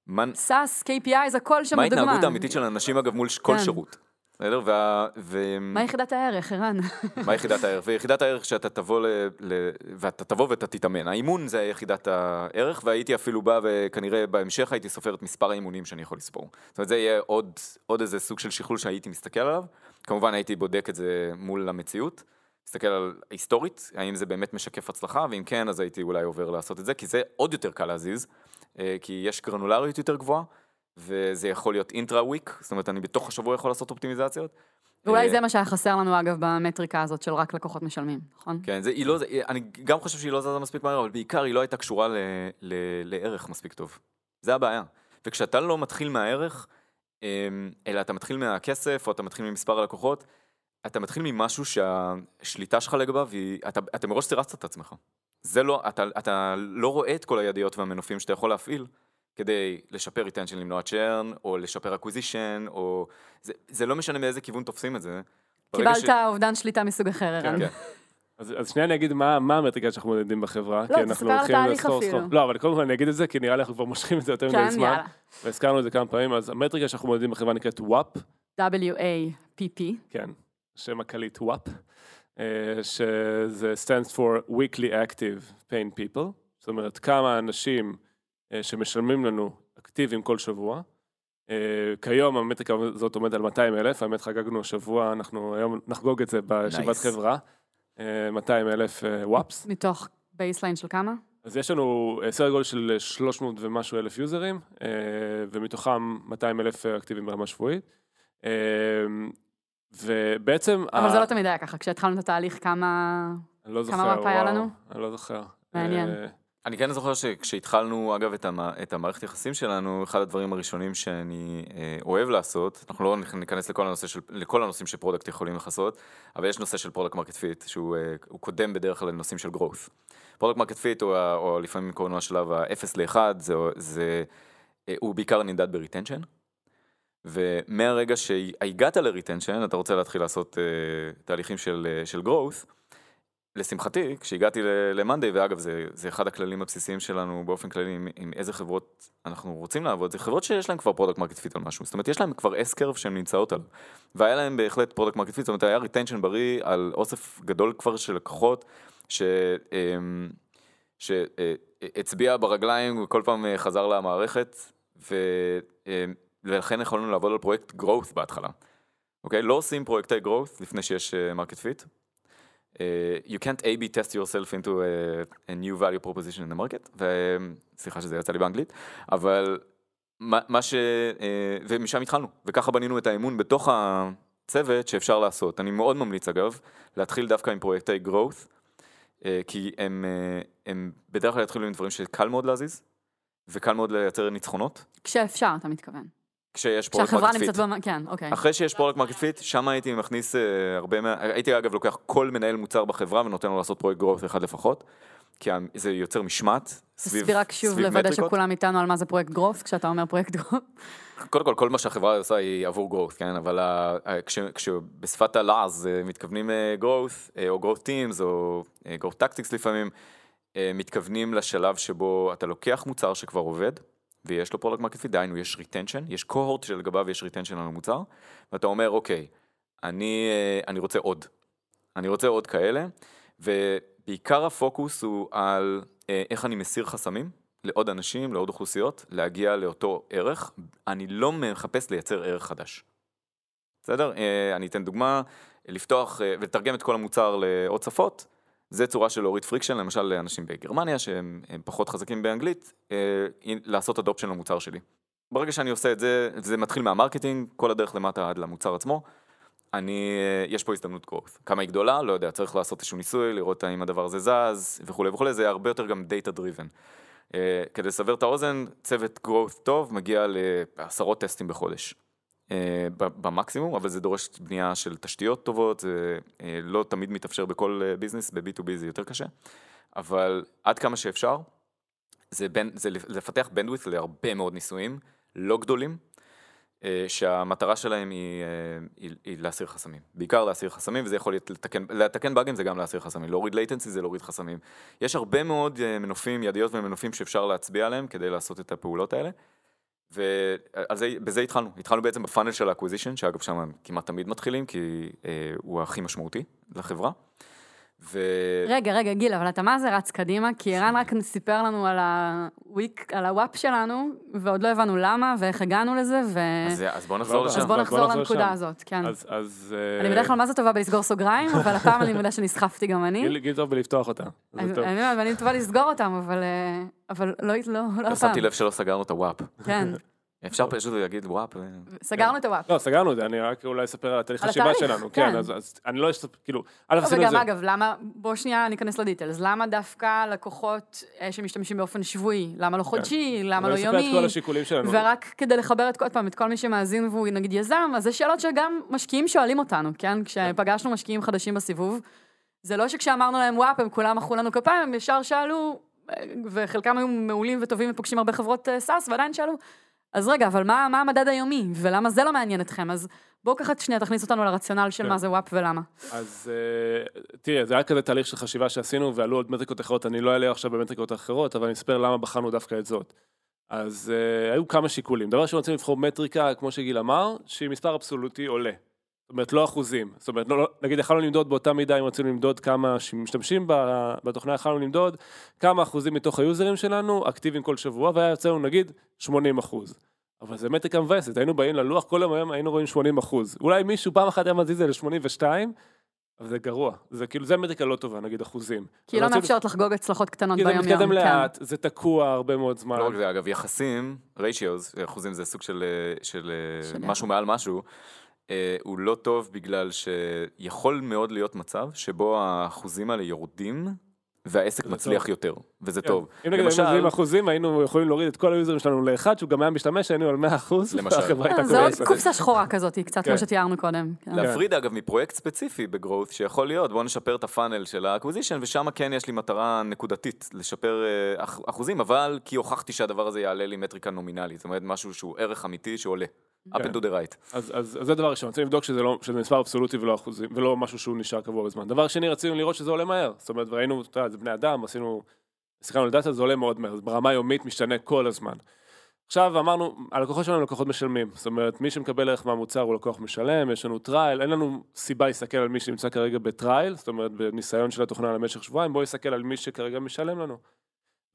E: מה,
B: סאס, KPI, זה הכל שם
E: מה
B: בדוגמה.
E: ההתנהגות האמיתית של אנשים, אגב, מול כל
B: כן.
E: שירות. בסדר? וה... ו...
B: מה יחידת הערך, ערן?
E: מה יחידת הערך? ויחידת הערך שאתה תבוא ל... ל... ואתה תבוא ואתה תתאמן. האימון זה יחידת הערך, והייתי אפילו בא וכנראה בהמשך הייתי סופר את מספר האימונים שאני יכול לספור. זאת אומרת, זה יהיה עוד, עוד איזה סוג של שכלול שהייתי מסתכל עליו. כמובן הייתי בודק את זה מול המציאות. מסתכל על היסטורית, האם זה באמת משקף הצלחה, ואם כן, אז הייתי אולי עובר לעשות את זה, כי זה עוד יותר קל להזיז, אה, כי יש גרנולריות יותר גבוהה, וזה יכול להיות אינטרה וויק, זאת אומרת, אני בתוך השבוע יכול לעשות אופטימיזציות.
B: ואולי
E: אה,
B: זה מה שהיה חסר לנו, אגב, במטריקה הזאת של רק לקוחות משלמים, נכון?
E: כן, זה, היא לא, אני גם חושב שהיא לא זזה מספיק מהר, אבל בעיקר היא לא הייתה קשורה ל, ל, לערך מספיק טוב. זה הבעיה. וכשאתה לא מתחיל מהערך, אמ, אלא אתה מתחיל מהכסף, או אתה מתחיל ממספר הלקוחות, אתה מתחיל ממשהו שהשליטה שלך לגביו, היא, אתה, אתה מראש סירסת את עצמך. זה לא, אתה, אתה לא רואה את כל הידיות והמנופים שאתה יכול להפעיל כדי לשפר retention, למנוע churn, או לשפר acquisition, או... זה, זה לא משנה מאיזה כיוון תופסים את זה.
B: קיבלת אובדן שליטה מסוג אחר, ערן.
E: כן.
C: אז, אז שנייה אני אגיד מה, מה המטריקה שאנחנו מודדים בחברה.
B: לא,
C: כי
B: תספר
C: אנחנו
B: על
C: הולכים לסחור,
B: אפילו.
C: סחור. לא, אבל קודם כל אני אגיד את זה, כי נראה לי אנחנו כבר מושכים את זה יותר מדי
B: כן,
C: זמן. והזכרנו את זה כמה פעמים, אז המטריקה שאנחנו מודדים בחברה נקראת WAP,
B: W-A-P-P.
C: כן, שם הקליט WAP, אה, שזה stands for Weekly Active Paying People, זאת אומרת כמה אנשים שמשלמים לנו אקטיביים כל שבוע. אה, כיום המטריקה הזאת עומד על 200 אלף, האמת חגגנו השבוע, אנחנו היום נחגוג את זה בישיבת
E: Nice.
C: חברה, אה, 200 אלף WAPPs.
B: מתוך baseline של כמה?
C: אז יש לנו אה, סדר גודל של 300 ומשהו אלף יוזרים, אה, ומתוכם 200 אלף אקטיביים ברמה שבועית. אה, ובעצם...
B: אבל
C: ה-
B: זה לא תמיד היה ככה, כשהתחלנו את התהליך, כמה...
C: אני לא זוכר,
B: כמה WAPP היה
C: וואו,
B: לנו?
C: אני לא זוכר.
B: מעניין.
C: אה,
E: אני כן זוכר שכשהתחלנו, אגב, את, המ... את המערכת יחסים שלנו, אחד הדברים הראשונים שאני אה, אוהב לעשות, אנחנו לא ניכנס לכל, הנושא של, לכל הנושאים ש product יכולים לכסות, אבל יש נושא של product market fit, שהוא אה, קודם בדרך כלל לנושאים של growth. product market fit, או, או לפעמים קוראים לו השלב ה-0 ל-1, זה, זה, אה, הוא בעיקר נמדד ב retention. ומהרגע שהגעת ל retention, אתה רוצה להתחיל לעשות אה, תהליכים של, אה, של growth, לשמחתי, כשהגעתי ל monday, ואגב, זה, זה אחד הכללים הבסיסיים שלנו באופן כללי, עם, עם איזה חברות אנחנו רוצים לעבוד, זה חברות שיש להן כבר product market fit על משהו, זאת אומרת, יש להן כבר S-curve שהן נמצאות עליו, והיה להן בהחלט product market fit, זאת אומרת, היה retention בריא על אוסף גדול כבר של לקוחות, ש... אמ, שהצביע ברגליים וכל פעם אה, חזר למערכת, ו... אמ, ולכן יכולנו לעבוד על פרויקט growth בהתחלה. אוקיי? לא עושים פרויקטי growth לפני שיש market fit. Uh, you can't A-B test yourself into a, a new value proposition in the market, וסליחה שזה יצא לי באנגלית, אבל מה, מה ש... אה, ומשם התחלנו, וככה בנינו את האמון בתוך הצוות שאפשר לעשות. אני מאוד ממליץ אגב, להתחיל דווקא עם פרויקטי growth, אה, כי הם, אה, הם בדרך כלל יתחילו עם דברים שקל מאוד להזיז, וקל מאוד לייצר ניצחונות,
B: כשאפשר, אתה מתכוון.
E: כשיש פרויקט
B: כשהחברה
E: market fit.
B: נמצאת במ... כן, אוקיי.
E: אחרי שיש product market fit, שם הייתי מכניס אה, הרבה מה... הייתי אגב לוקח כל מנהל מוצר בחברה ונותן לו לעשות פרויקט growth אחד לפחות, כי זה יוצר משמעת סביב,
B: תסביר רק שוב לוודא
E: מטריקות.
B: שכולם איתנו על מה זה פרויקט growth, כשאתה אומר פרויקט growth.
E: קודם כל, כל מה שהחברה עושה היא עבור growth, כן? אבל כש, כשבשפת הלעז אה, מתכוונים אה, growth, אה, או growth teams, או אה, growth tactics לפעמים, אה, מתכוונים לשלב שבו אתה לוקח מוצר שכבר עובד, ויש לו product market fit, דהיינו יש retention, יש cohort שלגביו יש retention על המוצר, ואתה אומר, אוקיי, אני, אה, אני רוצה עוד. אני רוצה עוד כאלה, ובעיקר הפוקוס הוא על אה, איך אני מסיר חסמים לעוד אנשים, לעוד אוכלוסיות, להגיע לאותו ערך. אני לא מחפש לייצר ערך חדש. בסדר? אה, אני אתן דוגמה, לפתוח ולתרגם את כל המוצר לעוד שפות, זה צורה של להוריד friction, למשל לאנשים בגרמניה שהם הם פחות חזקים באנגלית, אה, לעשות adoption למוצר שלי. ברגע שאני עושה את זה, זה מתחיל מה marketing, כל הדרך למטה עד למוצר עצמו. אני, אה, יש פה הזדמנות growth. כמה היא גדולה? לא יודע, צריך לעשות איזשהו ניסוי, לראות האם הדבר הזה זז וכולי וכולי, זה הרבה יותר גם data driven. Uh, כדי לסבר את האוזן, צוות growth טוב מגיע לעשרות טסטים בחודש. אה, במקסימום, אבל זה דורש בנייה של תשתיות טובות, זה אה, לא תמיד מתאפשר בכל אה, ביזנס, ב-B2B זה יותר קשה, אבל עד כמה שאפשר, זה, בין, זה לפתח bandwidth להרבה מאוד ניסויים, לא גדולים, שהמטרה שלהם היא, היא, היא להסיר חסמים. בעיקר להסיר חסמים, וזה יכול להיות לתקן, לתקן באגים זה גם להסיר חסמים, להוריד latency זה להוריד חסמים. יש הרבה מאוד מנופים, ידיות ומנופים שאפשר להצביע עליהם כדי לעשות את הפעולות האלה. ובזה התחלנו, התחלנו בעצם ב funnel של ה acquisition, שאגב שם הם כמעט תמיד מתחילים, כי אה, הוא הכי משמעותי לחברה. ו...
B: רגע, רגע, גיל, אבל אתה מה זה רץ קדימה? כי ערן רק סיפר לנו על ה week, על ה WAP שלנו, ועוד לא הבנו למה ואיך הגענו לזה, ו...
E: אז, אז בואו נחזור
C: אז
E: לשם.
B: אז בוא
C: בוא
B: נחזור
C: נחזור
B: לנקודה
C: לשם.
B: הזאת, כן.
C: אז, אז...
B: אני
C: אה,
B: בדרך כלל מה זה טובה בלסגור סוגריים, אבל הפעם אני מודה שנסחפתי גם אני.
C: גיל, גיל טוב בלפתוח אותה.
B: אני. אני אומרת, ואני טובה לסגור אותם, אבל אה, אבל לא- לא לא הפעם.
E: שמתי לב שלא סגרנו את הוואפ.
B: כן,
E: אפשר פשוט להגיד וואפ. ו-
B: סגרנו את הוואפ.
C: לא, סגרנו את זה, אני רק אולי אספר על התהליך חשיבה שלנו. כן,
B: כן.
C: אז אני לא אספר, כאילו, א', עשינו את
B: וגם
C: זה.
B: אגב, למה, בוא שנייה ניכנס לדיטלס, למה דווקא לקוחות אה, שמשתמשים באופן שבועי, למה לא חודשי, למה לא
C: את כל
B: יומי,
C: השיקולים שלנו.
B: ורק כדי לחבר את, עוד פעם, את כל מי שמאזין והוא נגיד יזם, אז זה שאלות שגם משקיעים שואלים אותנו, כן? כשפגשנו משקיעים חדשים בסיבוב, זה לא שכשאמרנו להם WAP, הם כולם מחאו לנו כפיים, הם ישר שאלו, אה, וחלקם היו מעולים וטובים ופוגשים הרבה חברות אה, SaaS, ועדיין שאלו, אז רגע, אבל מה, מה המדד היומי, ולמה זה לא מעניין אתכם? אז בואו ככה שנייה תכניס אותנו לרציונל של
C: כן.
B: מה זה WAP ולמה.
C: אז אה, תראה, זה היה כזה תהליך של חשיבה שעשינו, ועלו עוד מטריקות אחרות, אני לא אעלה עכשיו במטריקות אחרות, אבל אני אספר למה בחרנו דווקא את זאת. אז אה, היו כמה שיקולים. דבר ראשון, רצינו לבחור מטריקה, כמו שגיל אמר, שהיא מספר אבסולוטי עולה. זאת אומרת, לא אחוזים. זאת אומרת, לא, לא- נגיד, יכלנו למדוד באותה מידה, אם רצינו למדוד כמה שמשתמשים בתוכנה, יכלנו למדוד כמה אחוזים מתוך היוזרים שלנו אקטיביים כל שבוע, והיה יוצא לנו נגיד 80 אחוז. אבל זה מטריקה מבאסת, היינו באים ללוח, כל יום היום היינו רואים 80 אחוז. אולי מישהו פעם אחת היה מזיז את זה ל-82, אבל זה גרוע. זה כאילו, זה מטריקה לא טובה, נגיד אחוזים.
B: כי לא מאפשרת לחגוג הצלחות קטנות
C: כי זה
B: ביום-יום.
C: מתקדם
B: כן.
C: לאט, זה תקוע הרבה מאוד זמן.
E: לא רק זה, אגב, יחסים, ratios, אחוזים זה סוג של, של
B: של
E: משהו מעל משהו, הוא לא טוב בגלל שיכול מאוד להיות מצב שבו האחוזים האלה יורדים והעסק מצליח
C: טוב.
E: יותר, וזה
C: כן.
E: טוב.
C: אם נגיד היינו מזיזים אחוזים, היינו יכולים להוריד את כל היוזרים שלנו לאחד, שהוא גם היה משתמש, היינו על 100 אחוז,
E: למשל.
C: והחברה הייתה
B: אה, זה עוד. קופסה שחורה כזאת, קצת
C: כן.
B: כמו שתיארנו קודם. כן.
E: להפריד אגב מפרויקט ספציפי ב growth שיכול להיות, בואו נשפר את ה funnel של ה acquisition ושם כן יש לי מטרה נקודתית לשפר אה, אח- אחוזים, אבל כי הוכחתי שהדבר הזה יעלה לי מטריקה נומינלית, זאת אומרת משהו שהוא ערך אמיתי שעולה. Up
C: כן.
E: and to the right.
C: אז, אז, אז זה דבר ראשון, רצינו לבדוק שזה, לא, שזה מספר אבסולוטי ולא אחוזים, ולא משהו שהוא נשאר קבוע בזמן. דבר שני, רצינו לראות שזה עולה מהר. זאת אומרת, וראינו, אתה יודע, זה בני אדם, עשינו, הסתכלנו על דאטה, זה עולה מאוד מהר, ברמה יומית משתנה כל הזמן. עכשיו אמרנו, הלקוחות שלנו הם לקוחות משלמים, זאת אומרת, מי שמקבל ערך מהמוצר הוא לקוח משלם, יש לנו trial, אין לנו סיבה להסתכל על מי שנמצא כרגע ב trial, זאת אומרת, בניסיון של התוכנה למשך שבועיים, בואו נסתכל על מי שכרגע משלם לנו.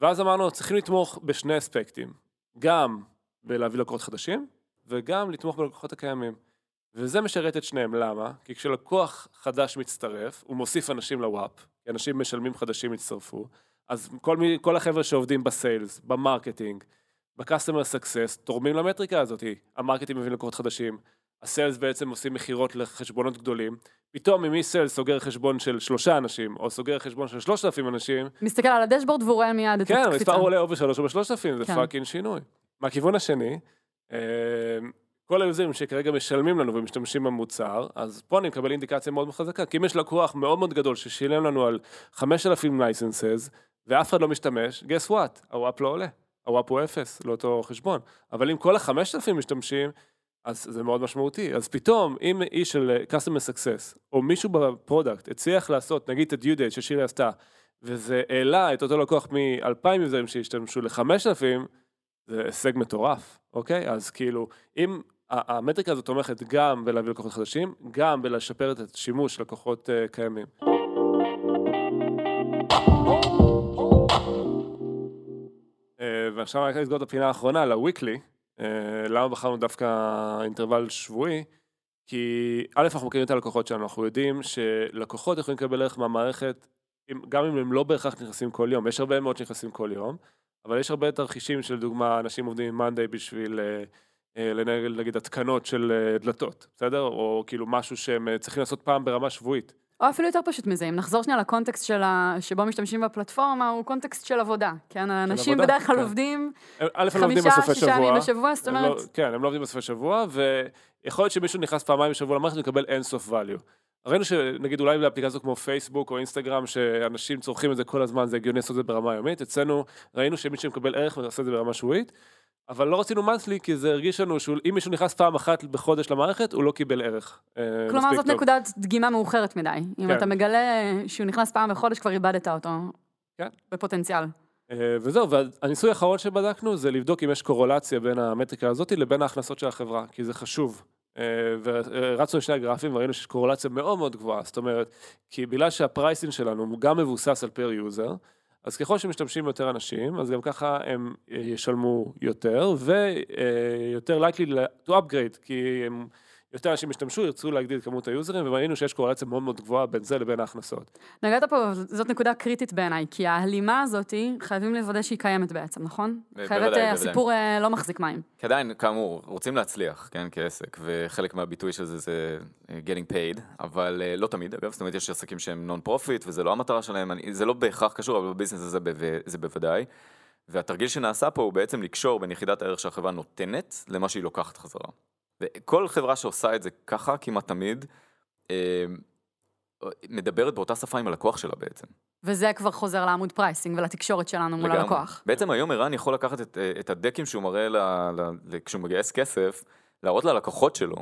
C: ואז אמרנו, צריכים לתמוך בשני אספקטים, גם בלהביא לקוחות חדשים, וגם לתמוך בלקוחות הקיימים. וזה משרת את שניהם, למה? כי כשלקוח חדש מצטרף, הוא מוסיף אנשים ל WAP, כי אנשים משלמים חדשים יצטרפו, אז כל, מי, כל החבר'ה שעובדים ב sales, ב marketing, ב-customer success, תורמים למטריקה הזאת. ה marketing מביא לקוחות חדשים, ה sales בעצם עושים מכירות לחשבונות גדולים, פתאום אם מי-sales סוגר חשבון של שלושה אנשים, או סוגר חשבון של שלושת אלפים אנשים,
B: מסתכל על ה dashboard והוא רואה מיד את
C: כן,
B: הקפיצה.
C: המספר עולה או בשלוש או בשלושת אלפים, זה
B: כן.
C: fucking שינוי. מהכיוון השני, כל היוזרים שכרגע משלמים לנו ומשתמשים במוצר, אז פה אני מקבל אינדיקציה מאוד חזקה, כי אם יש לקוח מאוד מאוד גדול ששילם לנו על 5,000 licenses, ואף אחד לא משתמש, guess what, ה WAP לא עולה, ה WAP הוא אפס לאותו חשבון, אבל אם כל ה-5,000 משתמשים, אז זה מאוד משמעותי. אז פתאום, אם איש של customer success, או מישהו ב product הצליח לעשות, נגיד את ה-due date ששירי עשתה, וזה העלה את אותו לקוח מ-2,000 יוזרים שהשתמשו ל-5,000, זה הישג מטורף, אוקיי? אז כאילו, אם המטריקה הזאת תומכת גם בלהביא לקוחות חדשים, גם בלשפר את השימוש של לקוחות uh, קיימים. Uh, ועכשיו רק לסגור את הפינה האחרונה, ל-weekly, uh, למה בחרנו דווקא אינטרוול שבועי? כי א', אנחנו מכירים את הלקוחות שלנו, אנחנו יודעים שלקוחות יכולים לקבל ערך מהמערכת, גם אם הם לא בהכרח נכנסים כל יום, יש הרבה מאוד שנכנסים כל יום, אבל יש הרבה תרחישים של דוגמה, אנשים עובדים עם מאנדיי בשביל אה, אה, לנהל נגיד התקנות של אה, דלתות, בסדר? או כאילו משהו שהם צריכים לעשות פעם ברמה שבועית.
B: או אפילו יותר פשוט מזה, אם נחזור שנייה לקונטקסט של ה... שבו משתמשים בפלטפורמה, הוא קונטקסט של עבודה. כן, האנשים
C: עבודה,
B: בדרך כלל
C: כן.
B: עובדים
C: לא
B: חמישה, שישה ימים
C: שבוע.
B: בשבוע, זאת
C: הם
B: אומרת,
C: לא, כן, הם לא עובדים בסופי שבוע, יכול להיות שמישהו נכנס פעמיים בשבוע למערכת ומקבל אינסוף value. ראינו שנגיד אולי באפליקציות כמו פייסבוק או אינסטגרם, שאנשים צורכים את זה כל הזמן, זה הגיוני לעשות את זה ברמה יומית, אצלנו ראינו שמי שמקבל ערך ועושה את זה ברמה שבועית, אבל לא רצינו monthly, כי זה הרגיש לנו שאם מישהו נכנס פעם אחת בחודש למערכת, הוא לא קיבל ערך. אה,
B: כלומר, זאת
C: טוב.
B: נקודת דגימה מאוחרת מדי. אם
C: כן.
B: אתה מגלה שהוא נכנס פעם בחודש, כבר איבדת אותו.
C: כן.
B: בפוטנציאל.
C: אה, וזהו, והניסוי האחרון שבדקנו זה לבדוק אם יש קורולציה בין המטריקה הזאת לבין ההכנסות של החברה, כי זה חשוב. אה, ורצנו לשני הגרפים וראינו שיש קורולציה מאוד מאוד גבוהה, זאת אומרת, כי בגלל שה pricing שלנו הוא גם מבוסס על per user, אז ככל שמשתמשים יותר אנשים, אז גם ככה הם אה, ישלמו יותר, ויותר likely to upgrade, כי הם, יותר אנשים ישתמשו, ירצו להגדיל את כמות היוזרים, וראינו שיש קורלציה מאוד מאוד גבוהה בין זה לבין ההכנסות.
B: נגעת פה, זאת נקודה קריטית בעיניי, כי ההלימה הזאת, חייבים לוודא שהיא קיימת בעצם, נכון? אחרת אה. הסיפור אה, לא מחזיק מים.
E: כי עדיין, כאמור, רוצים להצליח, כן, כעסק, וחלק מהביטוי של זה זה אה, getting paid, אבל לא תמיד, אגב, זאת אומרת, יש עסקים שהם non profit, וזה לא המטרה שלהם, זה לא בהכרח קשור, אבל ב business הזה זה בוודאי. והתרגיל שנעשה פה הוא בעצם לקשור בין יחידת הערך שהחברה נותנת למה שהיא לוקחת חזרה. וכל חברה שעושה את זה ככה, כמעט תמיד, אה, מדברת באותה שפה עם הלקוח שלה בעצם.
B: וזה כבר חוזר לעמוד pricing ולתקשורת שלנו מול
E: לגמרי.
B: הלקוח.
E: בעצם היום ערן יכול לקחת את, אה, את ה decks שהוא מראה ל, ל, ל, כשהוא מגייס כסף, להראות ללקוחות שלו,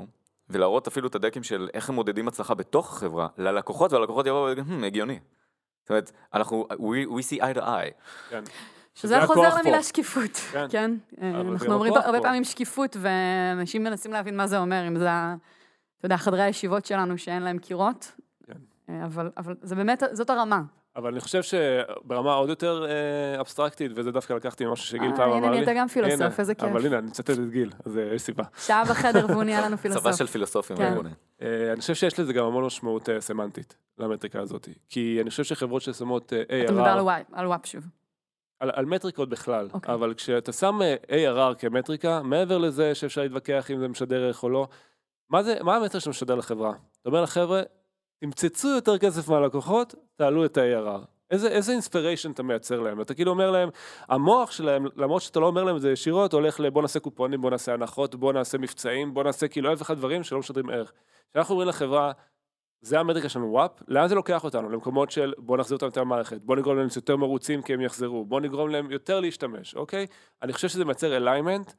E: ולהראות אפילו את ה decks של איך הם מודדים הצלחה בתוך החברה, ללקוחות, והלקוחות יבואו ויגידו, "Hmm, הגיוני. זאת אומרת, אנחנו, we, we see eye to eye.
C: כן.
B: שזה חוזר
C: פה.
B: למילה שקיפות,
C: כן.
B: כן? אה, אנחנו אומרים הרבה
C: פה.
B: פעמים שקיפות, ואנשים מנסים להבין מה זה אומר, אם זה, אתה יודע, חדרי הישיבות שלנו שאין להם קירות,
C: כן.
B: אה, אבל אבל זה באמת, זאת הרמה.
C: אבל אני חושב שברמה עוד יותר אה, אבסטרקטית, וזה דווקא לקחתי ממשהו שגיל פעם אמר לי.
B: הנה, נהיית גם פילוסוף, איזה כיף.
C: אבל הנה, אני מצטט את גיל, אז יש סיבה.
B: שעה בחדר והוא נהיה לנו פילוסוף.
E: צבא של פילוסופים,
B: כן.
C: אה, אני חושב שיש לזה גם המון משמעות אה, סמנטית למטריקה הזאת. כי אני חושב שחברות ששמות אה,
B: אתה מדבר
C: ARR,
B: על וואפ שוב.
C: על, על מטריקות בכלל,
B: אוקיי.
C: אבל כשאתה שם אה, ARR כמטריקה, מעבר לזה שאפשר להתווכח אם זה משדר ערך או לא, מה, זה, מה המטר שאתה משדר לחברה? אתה אומר לחבר'ה, תמצצו יותר כסף מהלקוחות, תעלו את ה-ARR. איזה, איזה אינספיריישן אתה מייצר להם? אתה כאילו אומר להם, המוח שלהם, למרות שאתה לא אומר להם את זה ישירות, הולך לבוא נעשה קופונים, בוא נעשה הנחות, בוא נעשה מבצעים, בוא נעשה כאילו אלף ואחד דברים שלא משדרים ערך. כשאנחנו אומרים לחברה, זה המטריקה שלנו וואפ, לאן זה לוקח אותנו? למקומות של בוא נחזיר אותם יותר למערכת, בוא נגרום להם יותר מרוצים כי הם יחזרו, בוא נגרום להם יותר להשתמש, אוקיי? אני חושב שזה מייצר alignment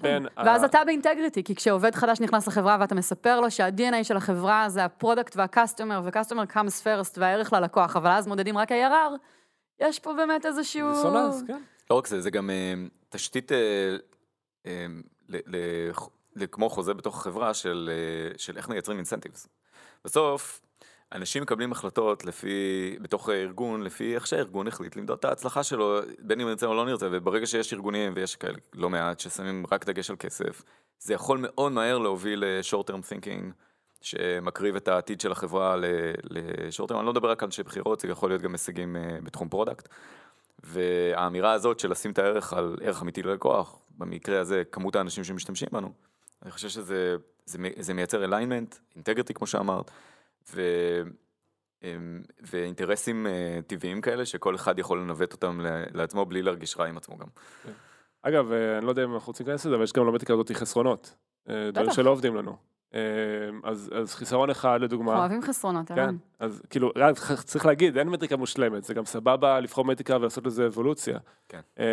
C: בין... ה-
B: כן. ואז אתה ב integrity, כי כשעובד חדש נכנס לחברה ואתה מספר לו שה-DNA של החברה זה ה product וה customer, ו customer comes first והערך ללקוח, אבל אז מודדים רק ARR, יש פה באמת איזשהו...
C: דיסוננס, כן.
E: לא רק זה, זה גם אה, תשתית, אה, אה, כמו חוזה בתוך החברה של, של איך מייצרים incentives. בסוף, אנשים מקבלים החלטות לפי, בתוך הארגון, לפי איך שהארגון החליט למדוד את ההצלחה שלו, בין אם נרצה או לא נרצה, וברגע שיש ארגונים, ויש כאלה לא מעט, ששמים רק דגש על כסף, זה יכול מאוד מהר להוביל ל-short term thinking, שמקריב את העתיד של החברה ל-short term, אני לא מדבר רק על אנשי מכירות, זה יכול להיות גם הישגים אה, בתחום product. והאמירה הזאת של לשים את הערך על ערך אמיתי ללקוח, במקרה הזה כמות האנשים שמשתמשים בנו, אני חושב שזה זה, זה מייצר alignment, integrity כמו שאמרת, ו, אמ, ואינטרסים אה, טבעיים כאלה שכל אחד יכול לנווט אותם לעצמו בלי להרגיש רע עם עצמו גם.
C: אגב, אה, אני לא יודע אם אנחנו רוצים להיכנס לזה, אבל יש גם למטריקה הזאת חסרונות. אה, דברים. שלא עובדים לנו. אה, אז, אז חיסרון אחד
B: אנחנו
C: לדוגמה,
B: אוהבים חסרונות,
C: כן,
B: ערן.
C: אז כאילו, רק צריך להגיד, אין מטריקה מושלמת, זה גם סבבה לבחור מטריקה ולעשות לזה אבולוציה.
E: כן.
C: אה,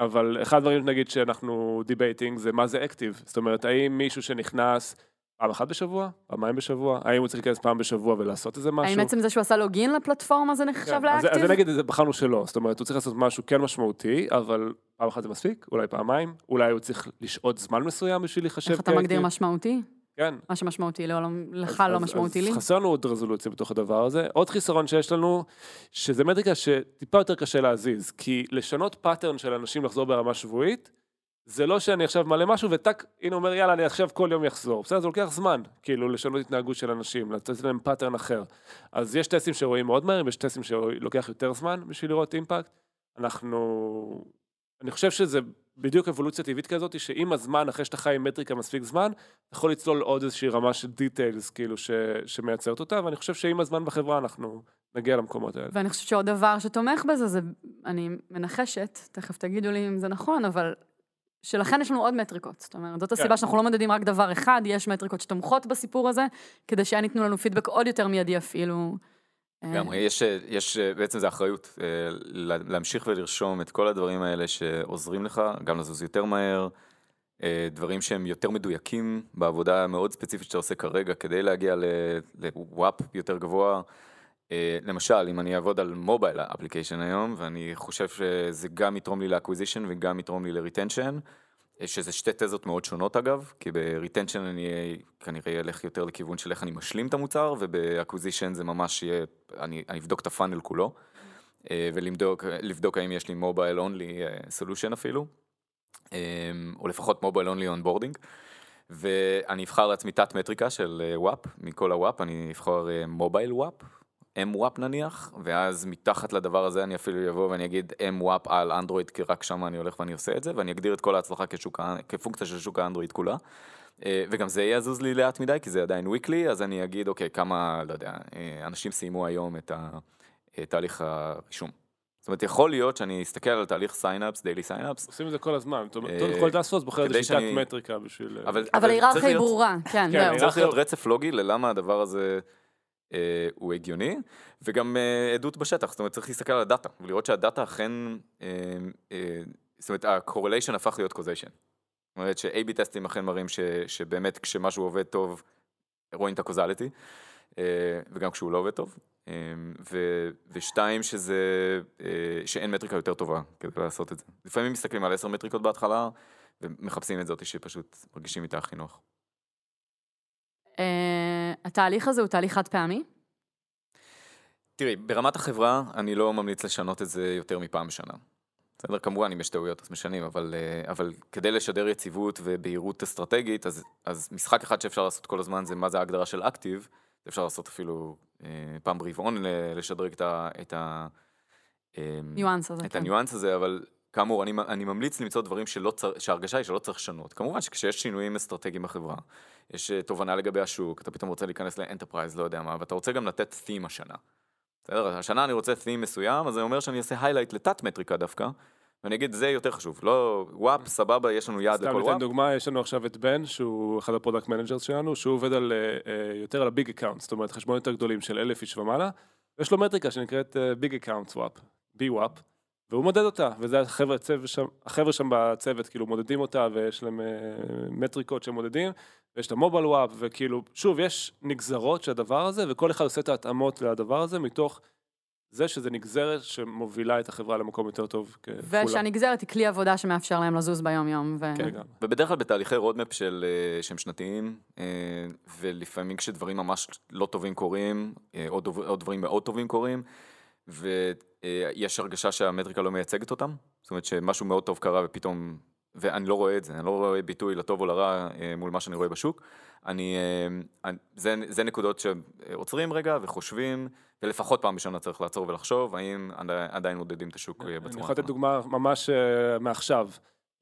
C: אבל אחד הדברים נגיד שאנחנו debating זה מה זה active, זאת אומרת, האם מישהו שנכנס פעם אחת בשבוע, פעמיים בשבוע, האם הוא צריך להיכנס פעם בשבוע ולעשות איזה משהו?
B: האם עצם זה שהוא עשה login לפלטפורמה זה נחשב
C: כן, אז זה- אז
B: ל active?
C: זה נגיד, זה בחרנו שלא, זאת אומרת, הוא צריך לעשות משהו כן משמעותי, אבל פעם אחת זה מספיק, אולי פעמיים, אולי הוא צריך לשהות זמן מסוים בשביל להיחשב
B: איך אתה מגדיר. משמעותי?
C: כן.
B: מה שמשמעותי לא- לך
C: אז-
B: לא
C: אז-
B: משמעותי לי?
C: אז חסר לנו עוד רזולוציה בתוך הדבר הזה. עוד חיסרון שיש לנו, שזה מטריקה שטיפה יותר קשה להזיז, כי לשנות pattern של אנשים לחזור ברמה שבועית, זה לא שאני עכשיו מעלה משהו וטאק, הנה אומר יאללה אני עכשיו כל יום יחזור. בסדר, זה לוקח זמן, כאילו לשנות התנהגות של אנשים, לתת להם pattern אחר. אז יש טסטים שרואים מאוד מהר, ויש טסטים שלוקח יותר זמן בשביל לראות אימפקט. אנחנו... אני חושב שזה בדיוק אבולוציה טבעית כזאת, שעם הזמן, אחרי שאתה חי עם מטריקה מספיק זמן, אתה יכול לצלול עוד איזושהי רמה של דיטיילס, כאילו, ש... שמייצרת אותה, ואני חושב שעם הזמן בחברה אנחנו נגיע למקומות האלה.
B: ואני חושבת שעוד דבר שתומך בזה, זה, אני מנחשת, תכף תגידו לי אם זה נכון, אבל שלכן יש לנו עוד מטריקות. זאת אומרת, זאת הסיבה
C: כן.
B: שאנחנו לא מודדים רק דבר אחד, יש מטריקות שתומכות בסיפור הזה, כדי שהן ייתנו לנו פידבק עוד יותר מיידי אפילו.
E: לגמרי, יש, יש, בעצם זה אחריות, אה, לה- להמשיך ולרשום את כל הדברים האלה שעוזרים לך, גם לזוז יותר מהר, אה, דברים שהם יותר מדויקים בעבודה המאוד ספציפית שאתה עושה כרגע, כדי להגיע ל WAP יותר גבוה. אה, למשל, אם אני אעבוד על mobile application היום, ואני חושב שזה גם יתרום לי ל acquisition וגם יתרום לי ל retention, שזה שתי תזות מאוד שונות אגב, כי ב retention אני כנראה אלך יותר לכיוון של איך אני משלים את המוצר, וב acquisition זה ממש יהיה, אני, אני אבדוק את ה funnel כולו, אה, ולבדוק לבדוק האם יש לי mobile only solution אפילו, אה, או לפחות mobile only onboarding. ואני אבחר לעצמי תת מטריקה של אה, WAP, מכל ה WAP אני אבחר mobile WAP, M-WAP נניח, ואז מתחת לדבר הזה אני אפילו אבוא ואני אגיד M-WAP על אנדרואיד, כי רק שם אני הולך ואני עושה את זה, ואני אגדיר את כל ההצלחה כשוק, כפונקציה של שוק האנדרואיד כולה. אה, וגם זה יזוז לי לאט מדי, כי זה עדיין weekly, אז אני אגיד, אוקיי, כמה, לא יודע, אה, אנשים סיימו היום את תהליך הרישום. זאת אומרת, יכול להיות שאני אסתכל על תהליך sign ups, daily sign ups,
C: עושים את זה כל הזמן. זאת אומרת,
E: אה,
C: כל task force
E: בוחר
C: איזה שיטת מטריקה בשביל...
E: אבל...
B: ההיררכיה היא ברורה, כן,
C: כן,
B: זהו.
E: צריך להיות רצף לוגי ללמה הדבר הזה הוא הגיוני, וגם אה, עדות בשטח, זאת אומרת צריך להסתכל על הדאטה, ולראות שהדאטה אכן, אה, אה, זאת אומרת ה-correlation הפך להיות causation. זאת אומרת ש-AB טסטים אכן מראים ש, שבאמת כשמשהו עובד טוב, רואים את ה-causality, אה, וגם כשהוא לא עובד טוב. אה, ו, ושתיים, שזה, אה, שאין מטריקה יותר טובה כדי לעשות את זה. לפעמים מסתכלים על עשר מטריקות בהתחלה, ומחפשים את זאת שפשוט מרגישים איתה הכי נוח.
B: אה, התהליך הזה הוא תהליך חד פעמי?
E: תראי, ברמת החברה, אני לא ממליץ לשנות את זה יותר מפעם בשנה. בסדר, כמובן, אם יש טעויות אז משנים, אבל, אה, אבל כדי לשדר יציבות ובהירות אסטרטגית, אז, אז משחק אחד שאפשר לעשות כל הזמן זה מה זה ההגדרה של active, אפשר לעשות אפילו אה, פעם ברבעון לשדרג את ה... את ה
B: ניואנס הזה,
E: את
B: כן.
E: הניואנס הזה, אבל כאמור, אני, אני ממליץ למצוא דברים שלא צר, שההרגשה היא שלא צריך לשנות. כמובן שכשיש שינויים אסטרטגיים בחברה, יש אה, תובנה לגבי השוק, אתה פתאום רוצה להיכנס ל enterprise, לא יודע מה, ואתה רוצה גם לתת theme השנה. בסדר? השנה אני רוצה theme מסוים, אז זה אומר שאני אעשה highlight לתת מטריקה דווקא, ואני אגיד, זה יותר חשוב. לא, WAP, סבבה, יש לנו יעד
C: סתם
E: לכל
C: ניתן
E: WAP.
C: דוגמה, יש לנו עכשיו את בן, שהוא אחד ה product managers שלנו, שהוא עובד על, אה, אה, יותר על ה big account, זאת אומרת חשבונות יותר גדולים של אלף איש ומעלה, ויש לו מטריקה שנקראת big account WAP, B-WAP, והוא מודד אותה, וזה החבר'ה, שם, החבר'ה שם בצוות כאילו מודדים אותה, ויש להם אה, מטריקות שהם מודדים, ויש את ה mobile WAP, וכאילו, שוב, יש נגזרות של הדבר הזה, וכל אחד עושה את ההתאמות לדבר הזה, מתוך זה שזה נגזרת שמובילה את החברה למקום יותר טוב ככולה.
B: ושהנגזרת היא כלי עבודה שמאפשר להם לזוז ביום-יום. ו...
C: כן, גם.
E: ובדרך כלל בתהליכי רודמפ של, אה, שהם שנתיים, אה, ולפעמים כשדברים ממש לא טובים קורים, או, דוב, או דברים מאוד טובים קורים, ויש הרגשה שהמטריקה לא מייצגת אותם, זאת אומרת שמשהו מאוד טוב קרה ופתאום, ואני לא רואה את זה, אני לא רואה ביטוי לטוב או לרע אה, מול מה שאני רואה בשוק. אני, אה, אני- זה, זה נקודות שעוצרים רגע וחושבים, ולפחות פעם בשנה צריך לעצור ולחשוב, האם עדיין- מודדים את השוק אה,
C: אני
E: בצורה
C: יכול לתת. דוגמה ממש אה, מעכשיו.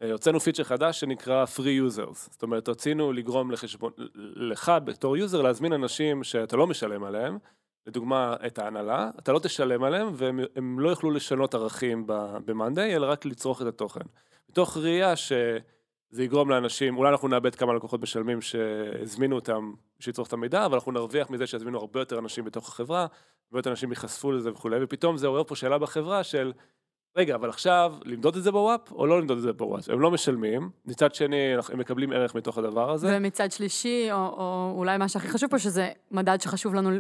C: אה, הוצאנו פיצ'ר חדש שנקרא Free Users. זאת אומרת, רצינו לגרום לחשבון, לך בתור user להזמין אנשים שאתה לא משלם עליהם, לדוגמה את ההנהלה, אתה לא תשלם עליהם והם הם לא יוכלו לשנות ערכים ב-Monday, אלא רק לצרוך את התוכן. מתוך ראייה שזה יגרום לאנשים, אולי אנחנו נאבד כמה לקוחות משלמים שהזמינו אותם בשביל לצרוך את המידע, אבל אנחנו נרוויח מזה שיזמינו הרבה יותר אנשים בתוך החברה, הרבה יותר אנשים ייחשפו לזה וכולי, ופתאום זה עורר פה שאלה בחברה של, רגע, אבל עכשיו, למדוד את זה בוואפ או לא למדוד את זה בוואפ? הם לא משלמים, מצד שני, הם מקבלים ערך מתוך הדבר הזה.
B: ומצד שלישי, או, או אולי מה שהכי חשוב פה, שזה מדד שחשוב לנו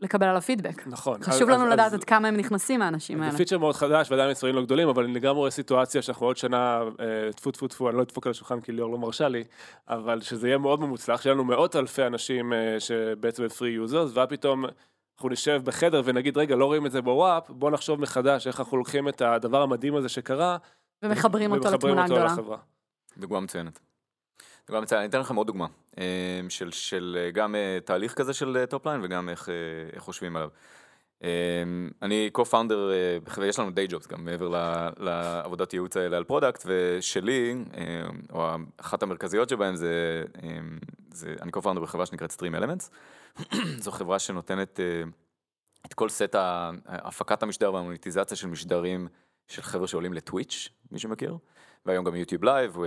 B: לקבל עליו פידבק.
C: נכון.
B: חשוב
C: אז-
B: לנו
C: אז-
B: לדעת
C: אז-
B: עד כמה הם נכנסים מהאנשים האלה.
C: זה פיצ'ר מאוד חדש ועדיין מספרים לא גדולים, אבל אני לגמרי רואה סיטואציה שאנחנו עוד שנה, אה, טפו טפו טפו, אני לא אדפוק על השולחן כי ליאור לא מרשה לי, אבל שזה יהיה מאוד מוצלח, שיהיה לנו מאות אלפי אנשים אה, שבעצם הם free users, ואז פתאום אנחנו נשב בחדר ונגיד, רגע, לא רואים את זה ב WAP, בוא נחשוב מחדש איך אנחנו לוקחים את הדבר המדהים הזה שקרה,
B: ומחברים אותו
C: ומחברים
B: לתמונה
C: אותו
B: הגדולה.
C: לחברה.
E: דוגמה מצוינת. מצוינת, אני אתן לכם עוד דוגמה, אה, של, של אה, גם אה, תהליך כזה של top line וגם איך, אה, איך חושבים עליו. אה, אני co-founder, אה, בחברה- יש לנו day jobs גם מעבר לעבודת ייעוץ האלה על product, ושלי, אה, או אחת המרכזיות שבהם זה, אה, זה אני co-founder בחברה שנקראת Stream Elements, זו חברה שנותנת אה, את כל סט הפקת המשדר והמוניטיזציה של משדרים של חבר'ה שעולים לטוויץ', מי שמכיר, והיום גם יוטיוב לייב,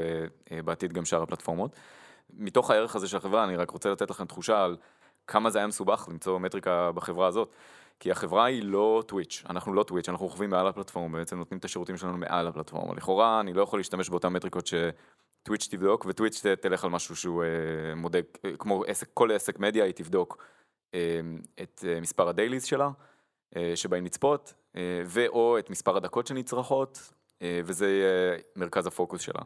E: ובעתיד גם שאר הפלטפורמות. מתוך הערך הזה של החברה, אני רק רוצה לתת לכם תחושה על כמה זה היה מסובך למצוא מטריקה בחברה הזאת. כי החברה היא לא טוויץ', אנחנו לא טוויץ', אנחנו רוכבים מעל הפלטפורמה, בעצם נותנים את השירותים שלנו מעל הפלטפורמה. לכאורה, אני לא יכול להשתמש באותן מטריקות שטוויץ' תבדוק, וטוויץ' תלך על משהו שהוא אה, מודק, אה, כמו עסק, כל עסק מדיה, היא תבדוק אה, את אה, מספר הדייליז שלה, אה, שבאים לצפות, אה, ואו את מספר הדקות שנצרכות, וזה יהיה מרכז הפוקוס שלה.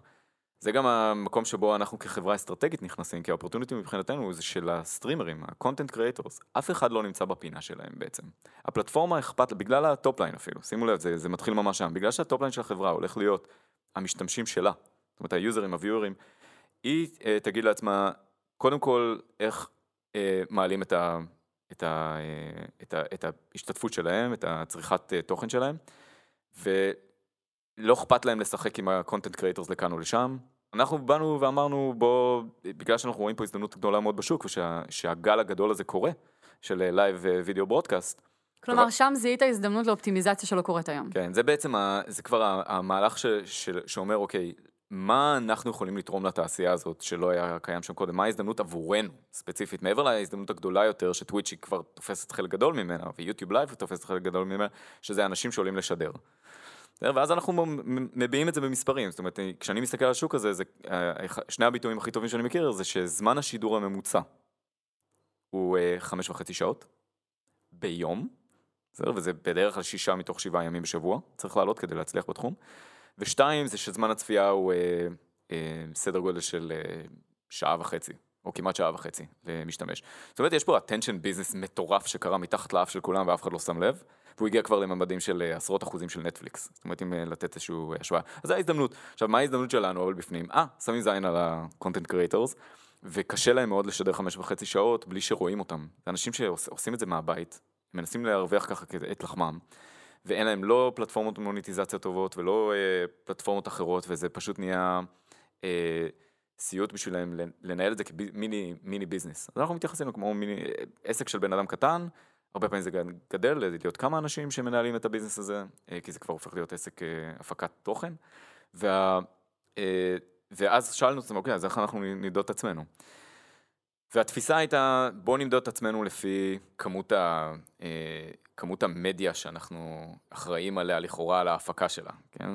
E: זה גם המקום שבו אנחנו כחברה אסטרטגית נכנסים, כי האופורטוניטי מבחינתנו זה של הסטרימרים, ה-content creators, אף אחד לא נמצא בפינה שלהם בעצם. הפלטפורמה אכפת, בגלל ה top line אפילו, שימו לב, זה, זה מתחיל ממש שם, בגלל שה top line של החברה הולך להיות המשתמשים שלה, זאת אומרת היוזרים, הוויורים, היא אה, תגיד לעצמה, קודם כל, איך אה, מעלים את, ה, את, ה, אה, את, ה, את ההשתתפות שלהם, את הצריכת אה, תוכן שלהם, ולא אכפת להם לשחק עם ה-content creators לכאן או לשם. אנחנו באנו ואמרנו, בוא, בגלל שאנחנו רואים פה הזדמנות גדולה מאוד בשוק, ושהגל הגדול הזה קורה, של live video broadcast,
B: כלומר, שם זיהית הזדמנות לאופטימיזציה שלא קורית היום.
E: כן, זה בעצם, ה, זה כבר המהלך ש, ש, שאומר, אוקיי, מה אנחנו יכולים לתרום לתעשייה הזאת שלא היה קיים שם קודם? מה ההזדמנות עבורנו, ספציפית, מעבר להזדמנות הגדולה יותר, שטוויץ' היא כבר תופסת חלק גדול ממנה, ויוטיוב לייב תופסת חלק גדול ממנה, שזה אנשים שעולים לשדר. ואז אנחנו מביעים את זה במספרים, זאת אומרת, כשאני מסתכל על השוק הזה, זה, אה, אחד- שני הביטויים הכי טובים שאני מכיר, זה שזמן השידור הממוצע הוא אה, חמש וחצי שעות ביום, בסדר? וזה בדרך כלל שישה מתוך שבעה ימים בשבוע, צריך לעלות כדי להצליח בתחום. ושתיים, זה שזמן הצפייה הוא אה, אה, סדר גודל של אה, שעה וחצי, או כמעט שעה וחצי למשתמש. זאת אומרת, יש פה attention business מטורף שקרה מתחת לאף של כולם ואף אחד לא שם לב, והוא הגיע כבר לממדים של אה, עשרות אחוזים של נטפליקס. זאת אומרת, אם אה, לתת איזושהי השוואה. אז זו ההזדמנות. עכשיו, מה ההזדמנות שלנו אבל בפנים? אה, שמים זין על ה-content creators, וקשה להם מאוד לשדר חמש וחצי שעות בלי שרואים אותם. זה אנשים שעושים את זה מהבית, מנסים להרוויח ככה את לחמם, ואין להם לא פלטפורמות מוניטיזציה טובות ולא אה, פלטפורמות אחרות, וזה פשוט נהיה אה, סיוט בשבילם לנ- לנהל את זה כמיני מיני ביזנס. אז אנחנו מתייחסים כמו מיני, אה, עסק של בן אדם קטן, הרבה פעמים זה גד- גדל, להיות כמה אנשים שמנהלים את הביזנס הזה, אה, כי זה כבר הופך להיות עסק אה, הפקת תוכן, וה, אה, ואז שאלנו את עצמנו, אוקיי, אז איך אנחנו נמדוד את עצמנו? והתפיסה הייתה, בואו נמדוד את עצמנו לפי כמות, ה, כמות המדיה שאנחנו אחראים עליה לכאורה על ההפקה שלה, כן?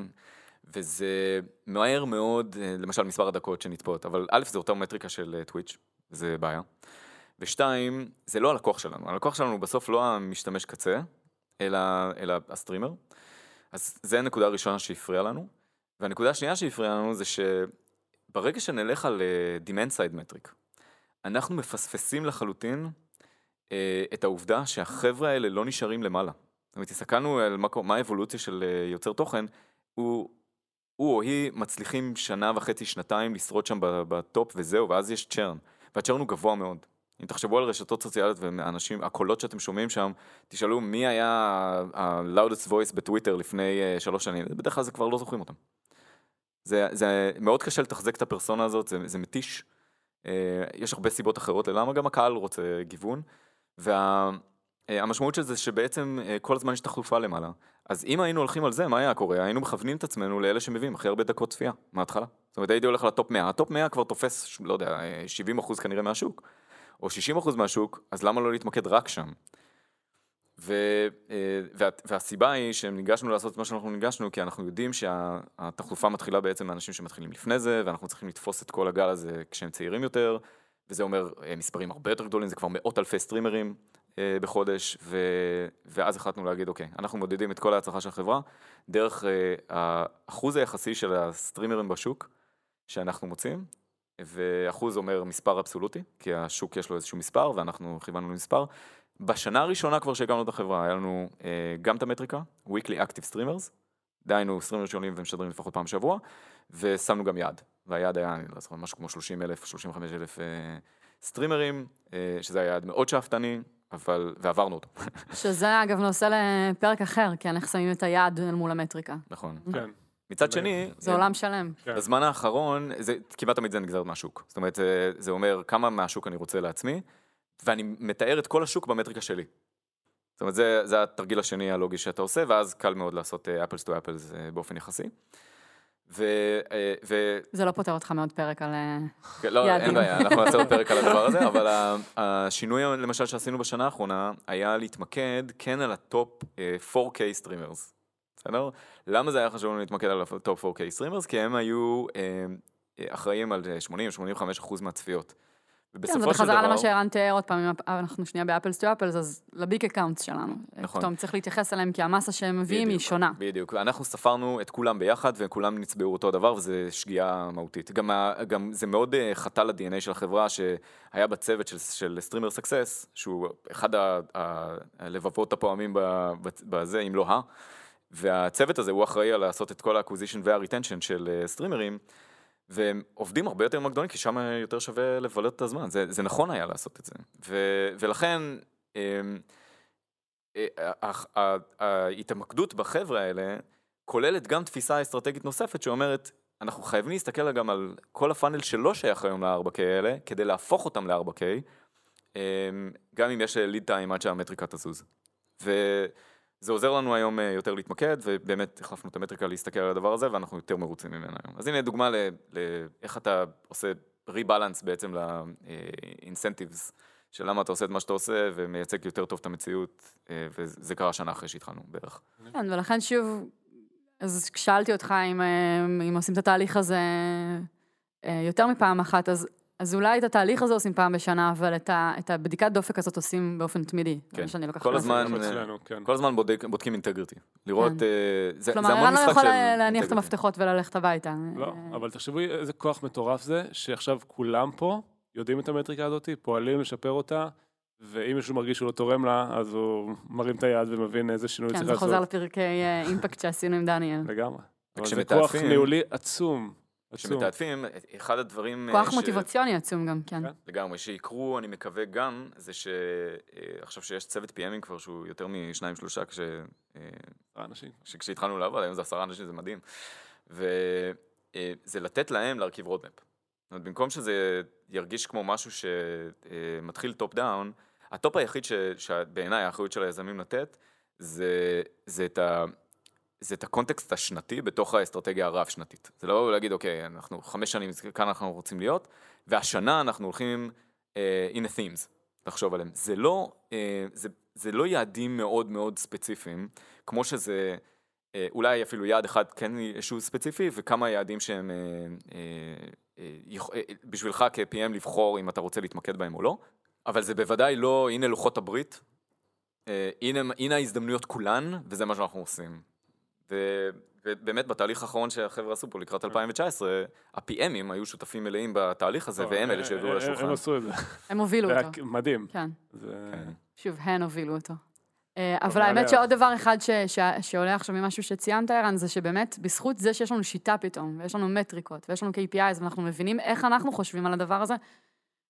E: וזה מהר מאוד, למשל מספר הדקות שנצפות, אבל א', זה אותה מטריקה של טוויץ', זה בעיה. ושתיים, זה לא הלקוח שלנו, הלקוח שלנו בסוף לא המשתמש קצה, אלא, אלא ה streamer. אז זה הנקודה הראשונה שהפריעה לנו. והנקודה השנייה שהפריעה לנו זה שברגע שנלך על אה, demand side metric, אנחנו מפספסים לחלוטין אה, את העובדה שהחבר'ה האלה לא נשארים למעלה. זאת אומרת, הסתכלנו על מה, מה האבולוציה של אה, יוצר תוכן, הוא, הוא או היא מצליחים שנה וחצי, שנתיים לשרוד שם ב top וזהו, ואז יש churn. וה churn הוא גבוה מאוד. אם תחשבו על רשתות סוציאליות ואנשים, הקולות שאתם שומעים שם, תשאלו מי היה ה-loudest voice בטוויטר לפני אה, שלוש שנים, בדרך כלל זה כבר לא זוכרים אותם. זה, זה מאוד קשה לתחזק את הפרסונה הזאת, זה, זה מתיש. אה, יש הרבה סיבות אחרות ללמה גם הקהל רוצה גיוון. והמשמעות של זה שבעצם אה, כל הזמן יש תחלופה למעלה. אז אם היינו הולכים על זה, מה היה קורה? היינו מכוונים את עצמנו לאלה שמביאים הכי הרבה דקות צפייה, מההתחלה. זאת אומרת, הייתי הולך ל top 100, ה top 100 כבר תופס, לא יודע, 70 אחוז כנראה מהשוק, או 60 אחוז מהשוק, אז למה לא להתמקד רק שם? ו, אה, וה, והסיבה היא שניגשנו לעשות את מה שאנחנו ניגשנו, כי אנחנו יודעים שהתחלופה מתחילה בעצם מאנשים שמתחילים לפני זה, ואנחנו צריכים לתפוס את כל הגל הזה כשהם צעירים יותר, וזה אומר אה, מספרים הרבה יותר גדולים, זה כבר מאות אלפי סטרימרים אה, בחודש, ו, ואז החלטנו להגיד, אוקיי, אנחנו מודדים את כל ההצלחה של החברה, דרך האחוז היחסי של הסטרימרים בשוק שאנחנו מוצאים, ואחוז אומר מספר אבסולוטי, כי השוק יש לו איזשהו מספר, ואנחנו כיוונו למספר. בשנה הראשונה כבר שהקמנו את החברה, היה לנו אה, גם את המטריקה, weekly active streamers, דהיינו סטרימרים שעולים ומשדרים לפחות פעם בשבוע, ושמנו גם יעד, והיעד היה, אני לא זוכר, משהו כמו 30 אלף, 35 אלף אה, סטרימרים, אה, שזה היה יעד מאוד שאפתני, אבל, ועברנו אותו,
B: שזה אגב נושא לפרק אחר, כן, איך שמים את היעד אל מול המטריקה.
E: נכון.
C: כן.
E: מצד שני,
B: זה עולם שלם.
C: כן.
E: בזמן האחרון, זה, כמעט תמיד זה נגזר מהשוק. זאת אומרת, זה, זה אומר כמה מהשוק אני רוצה לעצמי, ואני מתאר את כל השוק במטריקה שלי. זאת אומרת, זה, זה התרגיל השני הלוגי שאתה עושה, ואז קל מאוד לעשות to apples אה, באופן יחסי. ו... אה, ו...
B: זה לא פותר אותך מעוד פרק על... אה,
E: כן, לא,
B: יעדים.
E: אין בעיה, אנחנו נעשה עוד פרק על הדבר הזה, אבל השינוי למשל שעשינו בשנה האחרונה, היה להתמקד כן על ה top אה, 4K streamers, בסדר? למה זה היה חשוב לנו להתמקד על ה top 4K streamers? כי הם היו אה, אה, אחראים על 80-85% מהצפיות.
B: כן,
E: ובסופו
B: זה
E: של
B: בחזרה למה שערן תיאר עוד פעם, אם אנחנו שנייה ב apples to apples, אז ל big accounts שלנו.
E: נכון.
B: פתאום צריך להתייחס אליהם כי המסה שהם מביאים היא שונה.
E: בדיוק, אנחנו ספרנו את כולם ביחד וכולם נצבעו אותו דבר וזה שגיאה מהותית. גם, גם זה מאוד אה, חטא ל-DNA של החברה שהיה בצוות של, של streamer success, שהוא אחד הלבבות הפועמים בזה, אם לא ה. והצוות הזה הוא אחראי על לעשות את כל ה-acquisition וה-retention של אה, סטרימרים. והם עובדים הרבה יותר הגדולים, כי שם יותר שווה לבלות את הזמן, זה, זה נכון היה לעשות את זה. ו, ולכן, אמ, אה, ההתמקדות בחבר'ה האלה כוללת גם תפיסה אסטרטגית נוספת שאומרת, אנחנו חייבים להסתכל גם על כל הפאנל שלא שייך היום ל-4K האלה, כדי להפוך אותם ל-4K, אמ, גם אם יש ליד טיים עד שהמטריקה תזוז. וזה עוזר לנו היום אה, יותר להתמקד, ובאמת החלפנו את המטריקה להסתכל על הדבר הזה, ואנחנו יותר מרוצים ממנה היום. אז הנה דוגמה לאיך אתה עושה ריבלנס בעצם לאינסנטיבס. של למה אתה עושה את מה שאתה עושה ומייצג יותר טוב את המציאות, אה, וזה קרה שנה אחרי שהתחלנו בערך.
B: כן, ולכן שוב, אז כשאלתי אותך אם, אה, אם עושים את התהליך הזה אה, יותר מפעם אחת, אז, אז אולי את התהליך הזה עושים פעם בשנה, אבל את, ה, את הבדיקת דופק הזאת עושים באופן תמידי. זה
E: כן.
B: שאני לוקחת
E: כל. הזמן,
C: אצלנו, כן.
E: כל הזמן בודק, בודקים אינטגריטי. לראות,
B: כן.
E: אה, זה, זה
B: כלומר,
E: המון
B: ערן לא
E: משחק
B: יכול
E: של
B: להניח את. המפתחות וללכת הביתה.
C: לא,
B: אה,
C: אבל תחשבו איזה כוח מטורף זה, שעכשיו כולם פה יודעים את המטריקה הזאת, פועלים לשפר אותה, ואם מישהו מרגיש שהוא לא תורם לה, אז הוא מרים את היד ומבין איזה שינוי
B: כן,
C: צריך
B: זה
C: לעשות.
B: חוזר לפרקי אה, אימפקט שעשינו עם דניאל.
C: לגמרי. אבל זה כוח ניהולי עצום.
E: כשמתעדפים, אחד הדברים... אה,
B: כוח
E: ש-
B: מוטיבציוני עצום גם, כן.
C: כן.
E: לגמרי, שיקרו, אני מקווה גם, זה שעכשיו שיש צוות PM ים כבר שהוא יותר משניים שלושה, כש... אה,
C: אנשים.
E: כשהתחלנו לעבוד, היום זה עשרה אנשים, זה מדהים. וזה לתת להם להרכיב roadmap. זאת אומרת, במקום שזה ירגיש כמו משהו שמתחיל top down, ה top היחיד ש- שבעיניי האחריות של היזמים לתת, זה, זה, את ה, זה את הקונטקסט השנתי בתוך האסטרטגיה הרב-שנתית. זה לא להגיד, אוקיי, אנחנו חמש שנים, כאן אנחנו רוצים להיות, והשנה אנחנו הולכים uh, in a themes, לחשוב עליהם. זה לא, uh, זה, זה לא יעדים מאוד מאוד ספציפיים, כמו שזה... אה, אולי אפילו יעד אחד כן שהוא ספציפי, וכמה יעדים שהם אה, אה, יכ- אה, בשבילך כ-PM לבחור אם אתה רוצה להתמקד בהם או לא, אבל זה בוודאי לא, הנה לוחות הברית, אה, הנה, הנה ההזדמנויות כולן, וזה מה שאנחנו עושים. ו, ובאמת בתהליך האחרון שהחבר'ה עשו פה לקראת 2019, ה-PMים היו שותפים מלאים בתהליך הזה, והם אלה שהביאו
C: הם-
E: לשולחן.
C: הם עשו את זה.
B: הם הובילו אותו.
C: מדהים.
B: כן.
E: כן.
B: שוב, הן הובילו אותו. אה, אבל האמת. שעוד דבר אחד ש- ש- שעולה עכשיו ממשהו שציינת, ערן, זה שבאמת, בזכות זה שיש לנו שיטה פתאום, ויש לנו מטריקות, ויש לנו KPIs, ואנחנו מבינים איך אנחנו חושבים על הדבר הזה,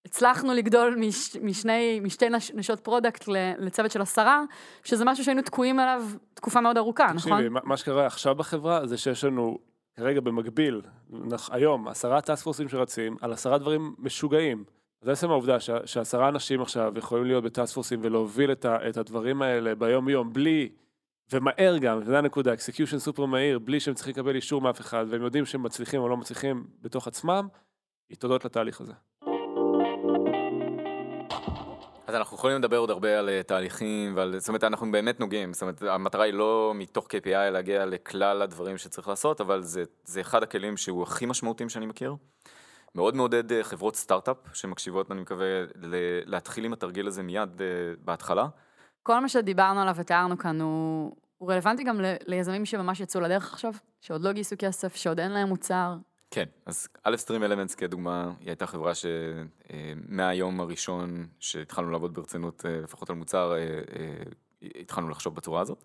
B: הצלחנו לגדול מש, משני, משתי נש, נשות product לצוות של עשרה, שזה משהו שהיינו תקועים עליו תקופה מאוד ארוכה, נכון?
C: תקשיבי, מה- שקרה עכשיו בחברה זה שיש לנו כרגע במקביל, נח- היום, עשרה task force ים שרצים על עשרה דברים משוגעים. אז עצם העובדה שה- שעשרה אנשים עכשיו יכולים להיות ב task force ים ולהוביל את, ה, את הדברים האלה ביום יום בלי, ומהר גם, וזו הנקודה, execution סופר מהיר, בלי שהם צריכים לקבל אישור מאף אחד, והם יודעים שהם מצליחים או לא מצליחים בתוך עצמם, היא תודות לתהליך הזה.
E: אז אנחנו יכולים לדבר עוד הרבה על אה, תהליכים ועל, זאת אומרת, אנחנו באמת נוגעים, זאת אומרת, המטרה היא לא מתוך KPI להגיע לכלל הדברים שצריך לעשות, אבל זה, זה אחד הכלים שהוא הכי משמעותיים שאני מכיר. מאוד מעודד אה, חברות סטארט-אפ שמקשיבות, אני מקווה, ל- להתחיל עם התרגיל הזה מיד אה, בהתחלה.
B: כל מה שדיברנו עליו ותיארנו כאן הוא, הוא רלוונטי גם ל- ליזמים שממש יצאו לדרך עכשיו, שעוד לא גייסו כסף, שעוד אין להם מוצר.
E: כן, אז א' סטרים אלמנטס כדוגמה, היא הייתה חברה שמהיום הראשון שהתחלנו לעבוד ברצינות, אה, לפחות על מוצר, אה, אה, התחלנו לחשוב בצורה הזאת.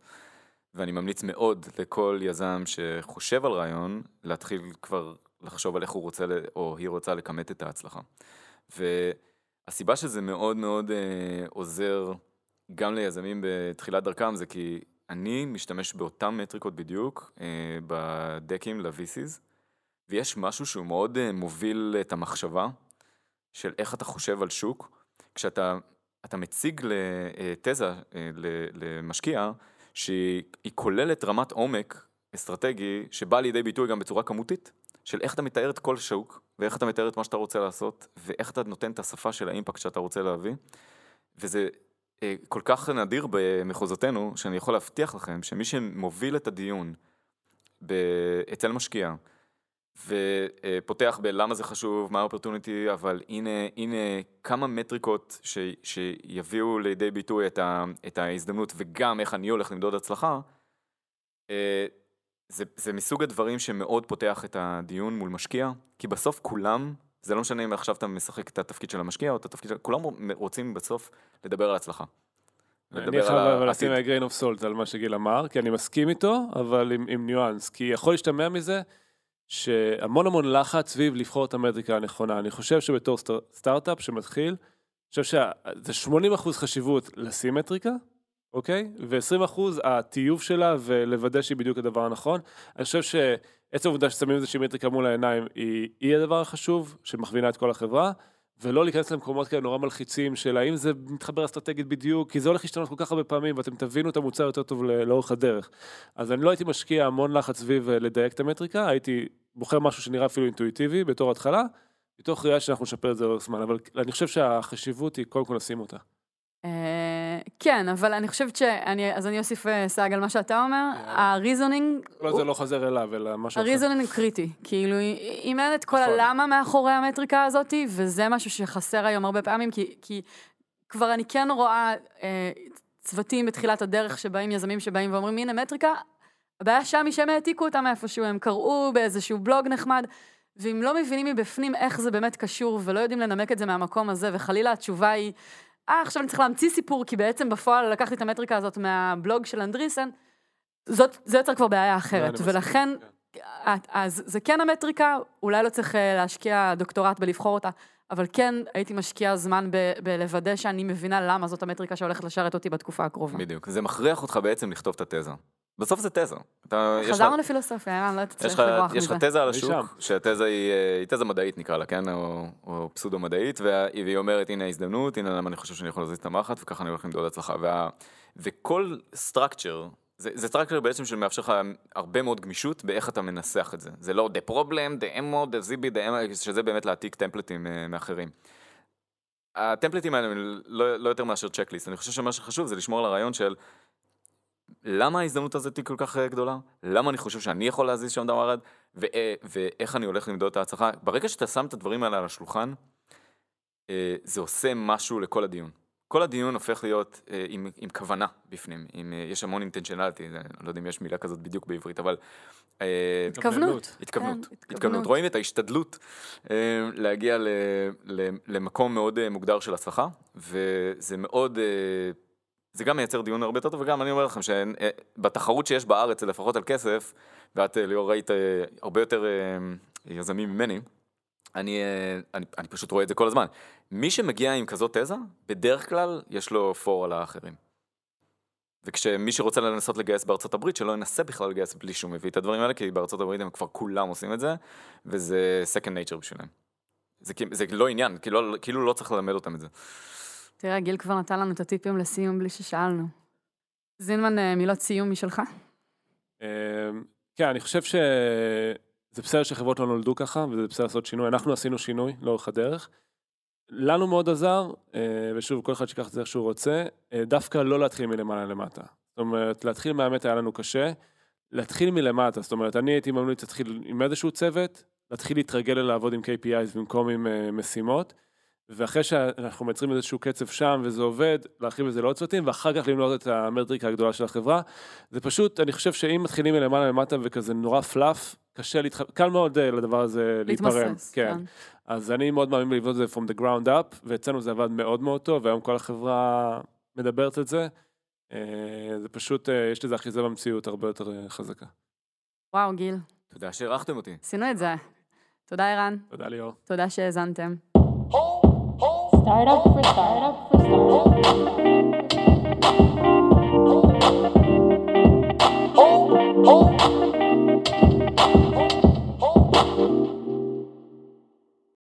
E: ואני ממליץ מאוד לכל יזם שחושב על רעיון, להתחיל כבר לחשוב על איך הוא רוצה, או היא רוצה לכמת את ההצלחה. והסיבה שזה מאוד מאוד אה, עוזר גם ליזמים בתחילת דרכם, זה כי אני משתמש באותן מטריקות בדיוק אה, בדקים ל-VCs, ויש משהו שהוא מאוד אה, מוביל את המחשבה של איך אתה חושב על שוק, כשאתה אתה מציג לתזה, אה, למשקיע, שהיא היא כוללת רמת עומק אסטרטגי, שבאה לידי ביטוי גם בצורה כמותית, של איך אתה מתאר את כל שוק, ואיך אתה מתאר את מה שאתה רוצה לעשות, ואיך אתה נותן את השפה של האימפקט שאתה רוצה להביא. וזה אה, כל כך נדיר במחוזותינו, שאני יכול להבטיח לכם שמי שמוביל את הדיון אצל משקיע, ופותח בלמה זה חשוב, מה האופרטוניטי, אבל הנה, הנה כמה מטריקות ש, שיביאו לידי ביטוי את, ה, את ההזדמנות וגם איך אני הולך למדוד הצלחה, אה, זה, זה מסוג הדברים שמאוד פותח את הדיון מול משקיע, כי בסוף כולם, זה לא משנה אם עכשיו אתה משחק את התפקיד של המשקיע או את התפקיד של... כולם רוצים בסוף לדבר על הצלחה.
C: אני חייב לשים grain of salt על מה שגיל אמר, כי אני מסכים איתו, אבל עם, עם ניואנס, כי יכול להשתמע מזה שהמון המון לחץ סביב לבחור את המטריקה הנכונה. אני חושב שבתור סטאר, סטארט-אפ שמתחיל, אני חושב שזה 80% חשיבות לשים מטריקה, אוקיי? ו-20% הטיוב שלה ולוודא שהיא בדיוק הדבר הנכון. אני חושב שעצם העובדה ששמים איזושהי מטריקה מול העיניים היא, היא הדבר החשוב, שמכווינה את כל החברה. ולא להיכנס למקומות כאלה נורא מלחיצים של האם זה מתחבר אסטרטגית בדיוק, כי זה הולך להשתנות כל כך הרבה פעמים ואתם תבינו את המוצר יותר טוב לאורך הדרך. אז אני לא הייתי משקיע המון לחץ סביב אה, לדייק את המטריקה, הייתי בוחר משהו שנראה אפילו אינטואיטיבי בתור התחלה, מתוך ראייה שאנחנו נשפר את זה לאורך זמן, אבל אני חושב שהחשיבות היא קודם כל לשים אותה.
B: אה, כן, אבל אני חושבת שאני, אז אני אוסיף אה, סייג על מה שאתה אומר, ה reasoning,
C: לא, זה לא חוזר אליו, אלא משהו אחר.
B: הריזונינג הוא קריטי, כאילו אם אין את כל
C: נכון.
B: הלמה מאחורי המטריקה הזאת, וזה משהו שחסר היום הרבה פעמים, כי, כבר אני כן רואה אה, צוותים בתחילת הדרך שבאים, יזמים שבאים ואומרים, הנה מטריקה, הבעיה שם היא שהם העתיקו אותה מאיפשהו, הם קראו באיזשהו בלוג נחמד, ואם לא מבינים מבפנים איך זה באמת קשור, ולא יודעים לנמק את זה מהמקום הזה, וחלילה התשובה היא, אה, עכשיו אני צריך להמציא סיפור, כי בעצם בפועל לקחתי את המטריקה הזאת מהבלוג של אנדריסן, זאת, זה יוצר כבר בעיה אחרת,
C: מסכים,
B: ולכן,
C: כן.
B: את- אז זה כן המטריקה, אולי לא צריך אה, להשקיע דוקטורט בלבחור אותה, אבל כן הייתי משקיעה זמן ב- בלוודא שאני מבינה למה זאת המטריקה שהולכת לשרת אותי בתקופה הקרובה.
E: בדיוק, זה מכריח אותך בעצם לכתוב את התזה. בסוף זה תזה. אתה, יש לך-
B: חזרנו לפילוסופיה, ערן, לא
E: יש
B: תצטרך לברוח
E: יש לך
B: מזה.
E: תזה על
C: אני
E: השוק. שהתזה היא, אה, היא תזה מדעית נקרא לה, כן? או, או פסודו מדעית, וה- והיא אומרת הנה ההזדמנות, הנה למה אני חושב שאני יכול להזיז את המחט, וככה אני הולך למדוד הצלחה. וה, וכל structure, זה, זה structure בעצם שמאפשר לך הרבה מאוד גמישות באיך אתה מנסח את זה. זה לא the problem, the emo, the zb, the emo, שזה באמת להעתיק טמפלטים אה, מאחרים. הטמפלטים האלה הם לא, לא יותר מאשר צ'קליסט, אני חושב שמה שחשוב זה לשמור על הרעיון של למה ההזדמנות הזאת היא כל כך אה, גדולה? למה אני חושב שאני יכול להזיז שם דבר אחד? ו- ואיך אני הולך למדוד את ההצלחה? ברגע שאתה שם את הדברים האלה על השולחן, אה, זה עושה משהו לכל הדיון. כל הדיון הופך להיות אה, עם, עם כוונה בפנים, עם, אה, יש המון אינטנשיונליטי, אני לא יודע אם יש מילה כזאת בדיוק בעברית, אבל... אה,
B: התכוונות.
E: התכוונות,
B: כן,
E: התכוונות. רואים את ההשתדלות אה, להגיע ל, ל, למקום מאוד אה, מוגדר של הצלחה, וזה מאוד, אה, זה גם מייצר דיון הרבה יותר טוב, וגם אני אומר לכם שבתחרות שיש בארץ, לפחות על כסף, ואת אה, ליאור ראית אה, הרבה יותר אה, יזמים ממני, אני, אה, אני, אני פשוט רואה את זה כל הזמן. מי שמגיע עם כזאת תזה, בדרך כלל יש לו פור על האחרים. וכשמי שרוצה לנסות לגייס בארצות הברית, שלא ינסה בכלל לגייס בלי שהוא מביא את הדברים האלה, כי בארצות הברית הם כבר כולם עושים את זה, וזה second nature בשבילם. זה, זה לא עניין, כאילו, כאילו לא צריך ללמד אותם את זה.
B: תראה, גיל כבר נתן לנו את הטיפים לסיום בלי ששאלנו. זינמן, אה, מילות סיום משלך?
C: אמ, כן, אני חושב שזה בסדר שחברות לא נולדו ככה, וזה בסדר לעשות שינוי. אנחנו עשינו שינוי לאורך הדרך. לנו מאוד עזר, אה, ושוב, כל אחד שיקח את זה איך שהוא רוצה, אה, דווקא לא להתחיל מלמעלה למטה. זאת אומרת, להתחיל מהאמת היה לנו קשה, להתחיל מלמטה. זאת אומרת, אני הייתי ממליץ להתחיל עם איזשהו צוות, להתחיל להתרגל לעבוד עם KPIs במקום עם משימות, ואחרי שאנחנו מייצרים איזשהו קצב שם וזה עובד, להרחיב את זה לעוד צוותים, ואחר כך למנות את המטריקה הגדולה של החברה. זה פשוט, אני חושב שאם מתחילים מלמעלה למטה וכזה נורא פלאף, קשה להתח... קל מאוד אה, לדבר הזה להיפרם.
B: להתמסס, כן.
C: אז אני מאוד מאמין לבנות את זה from the ground up, ואצלנו זה עבד מאוד מאוד טוב, והיום כל החברה מדברת את זה. אה, זה פשוט, אה, יש לזה אחיזה במציאות הרבה יותר חזקה.
B: וואו, גיל,
E: תודה שאירחתם אותי.
B: עשינו את זה. תודה, ערן.
C: תודה ליאור.
B: תודה שהאזנתם.
D: startup for startup for startup. Oh, oh.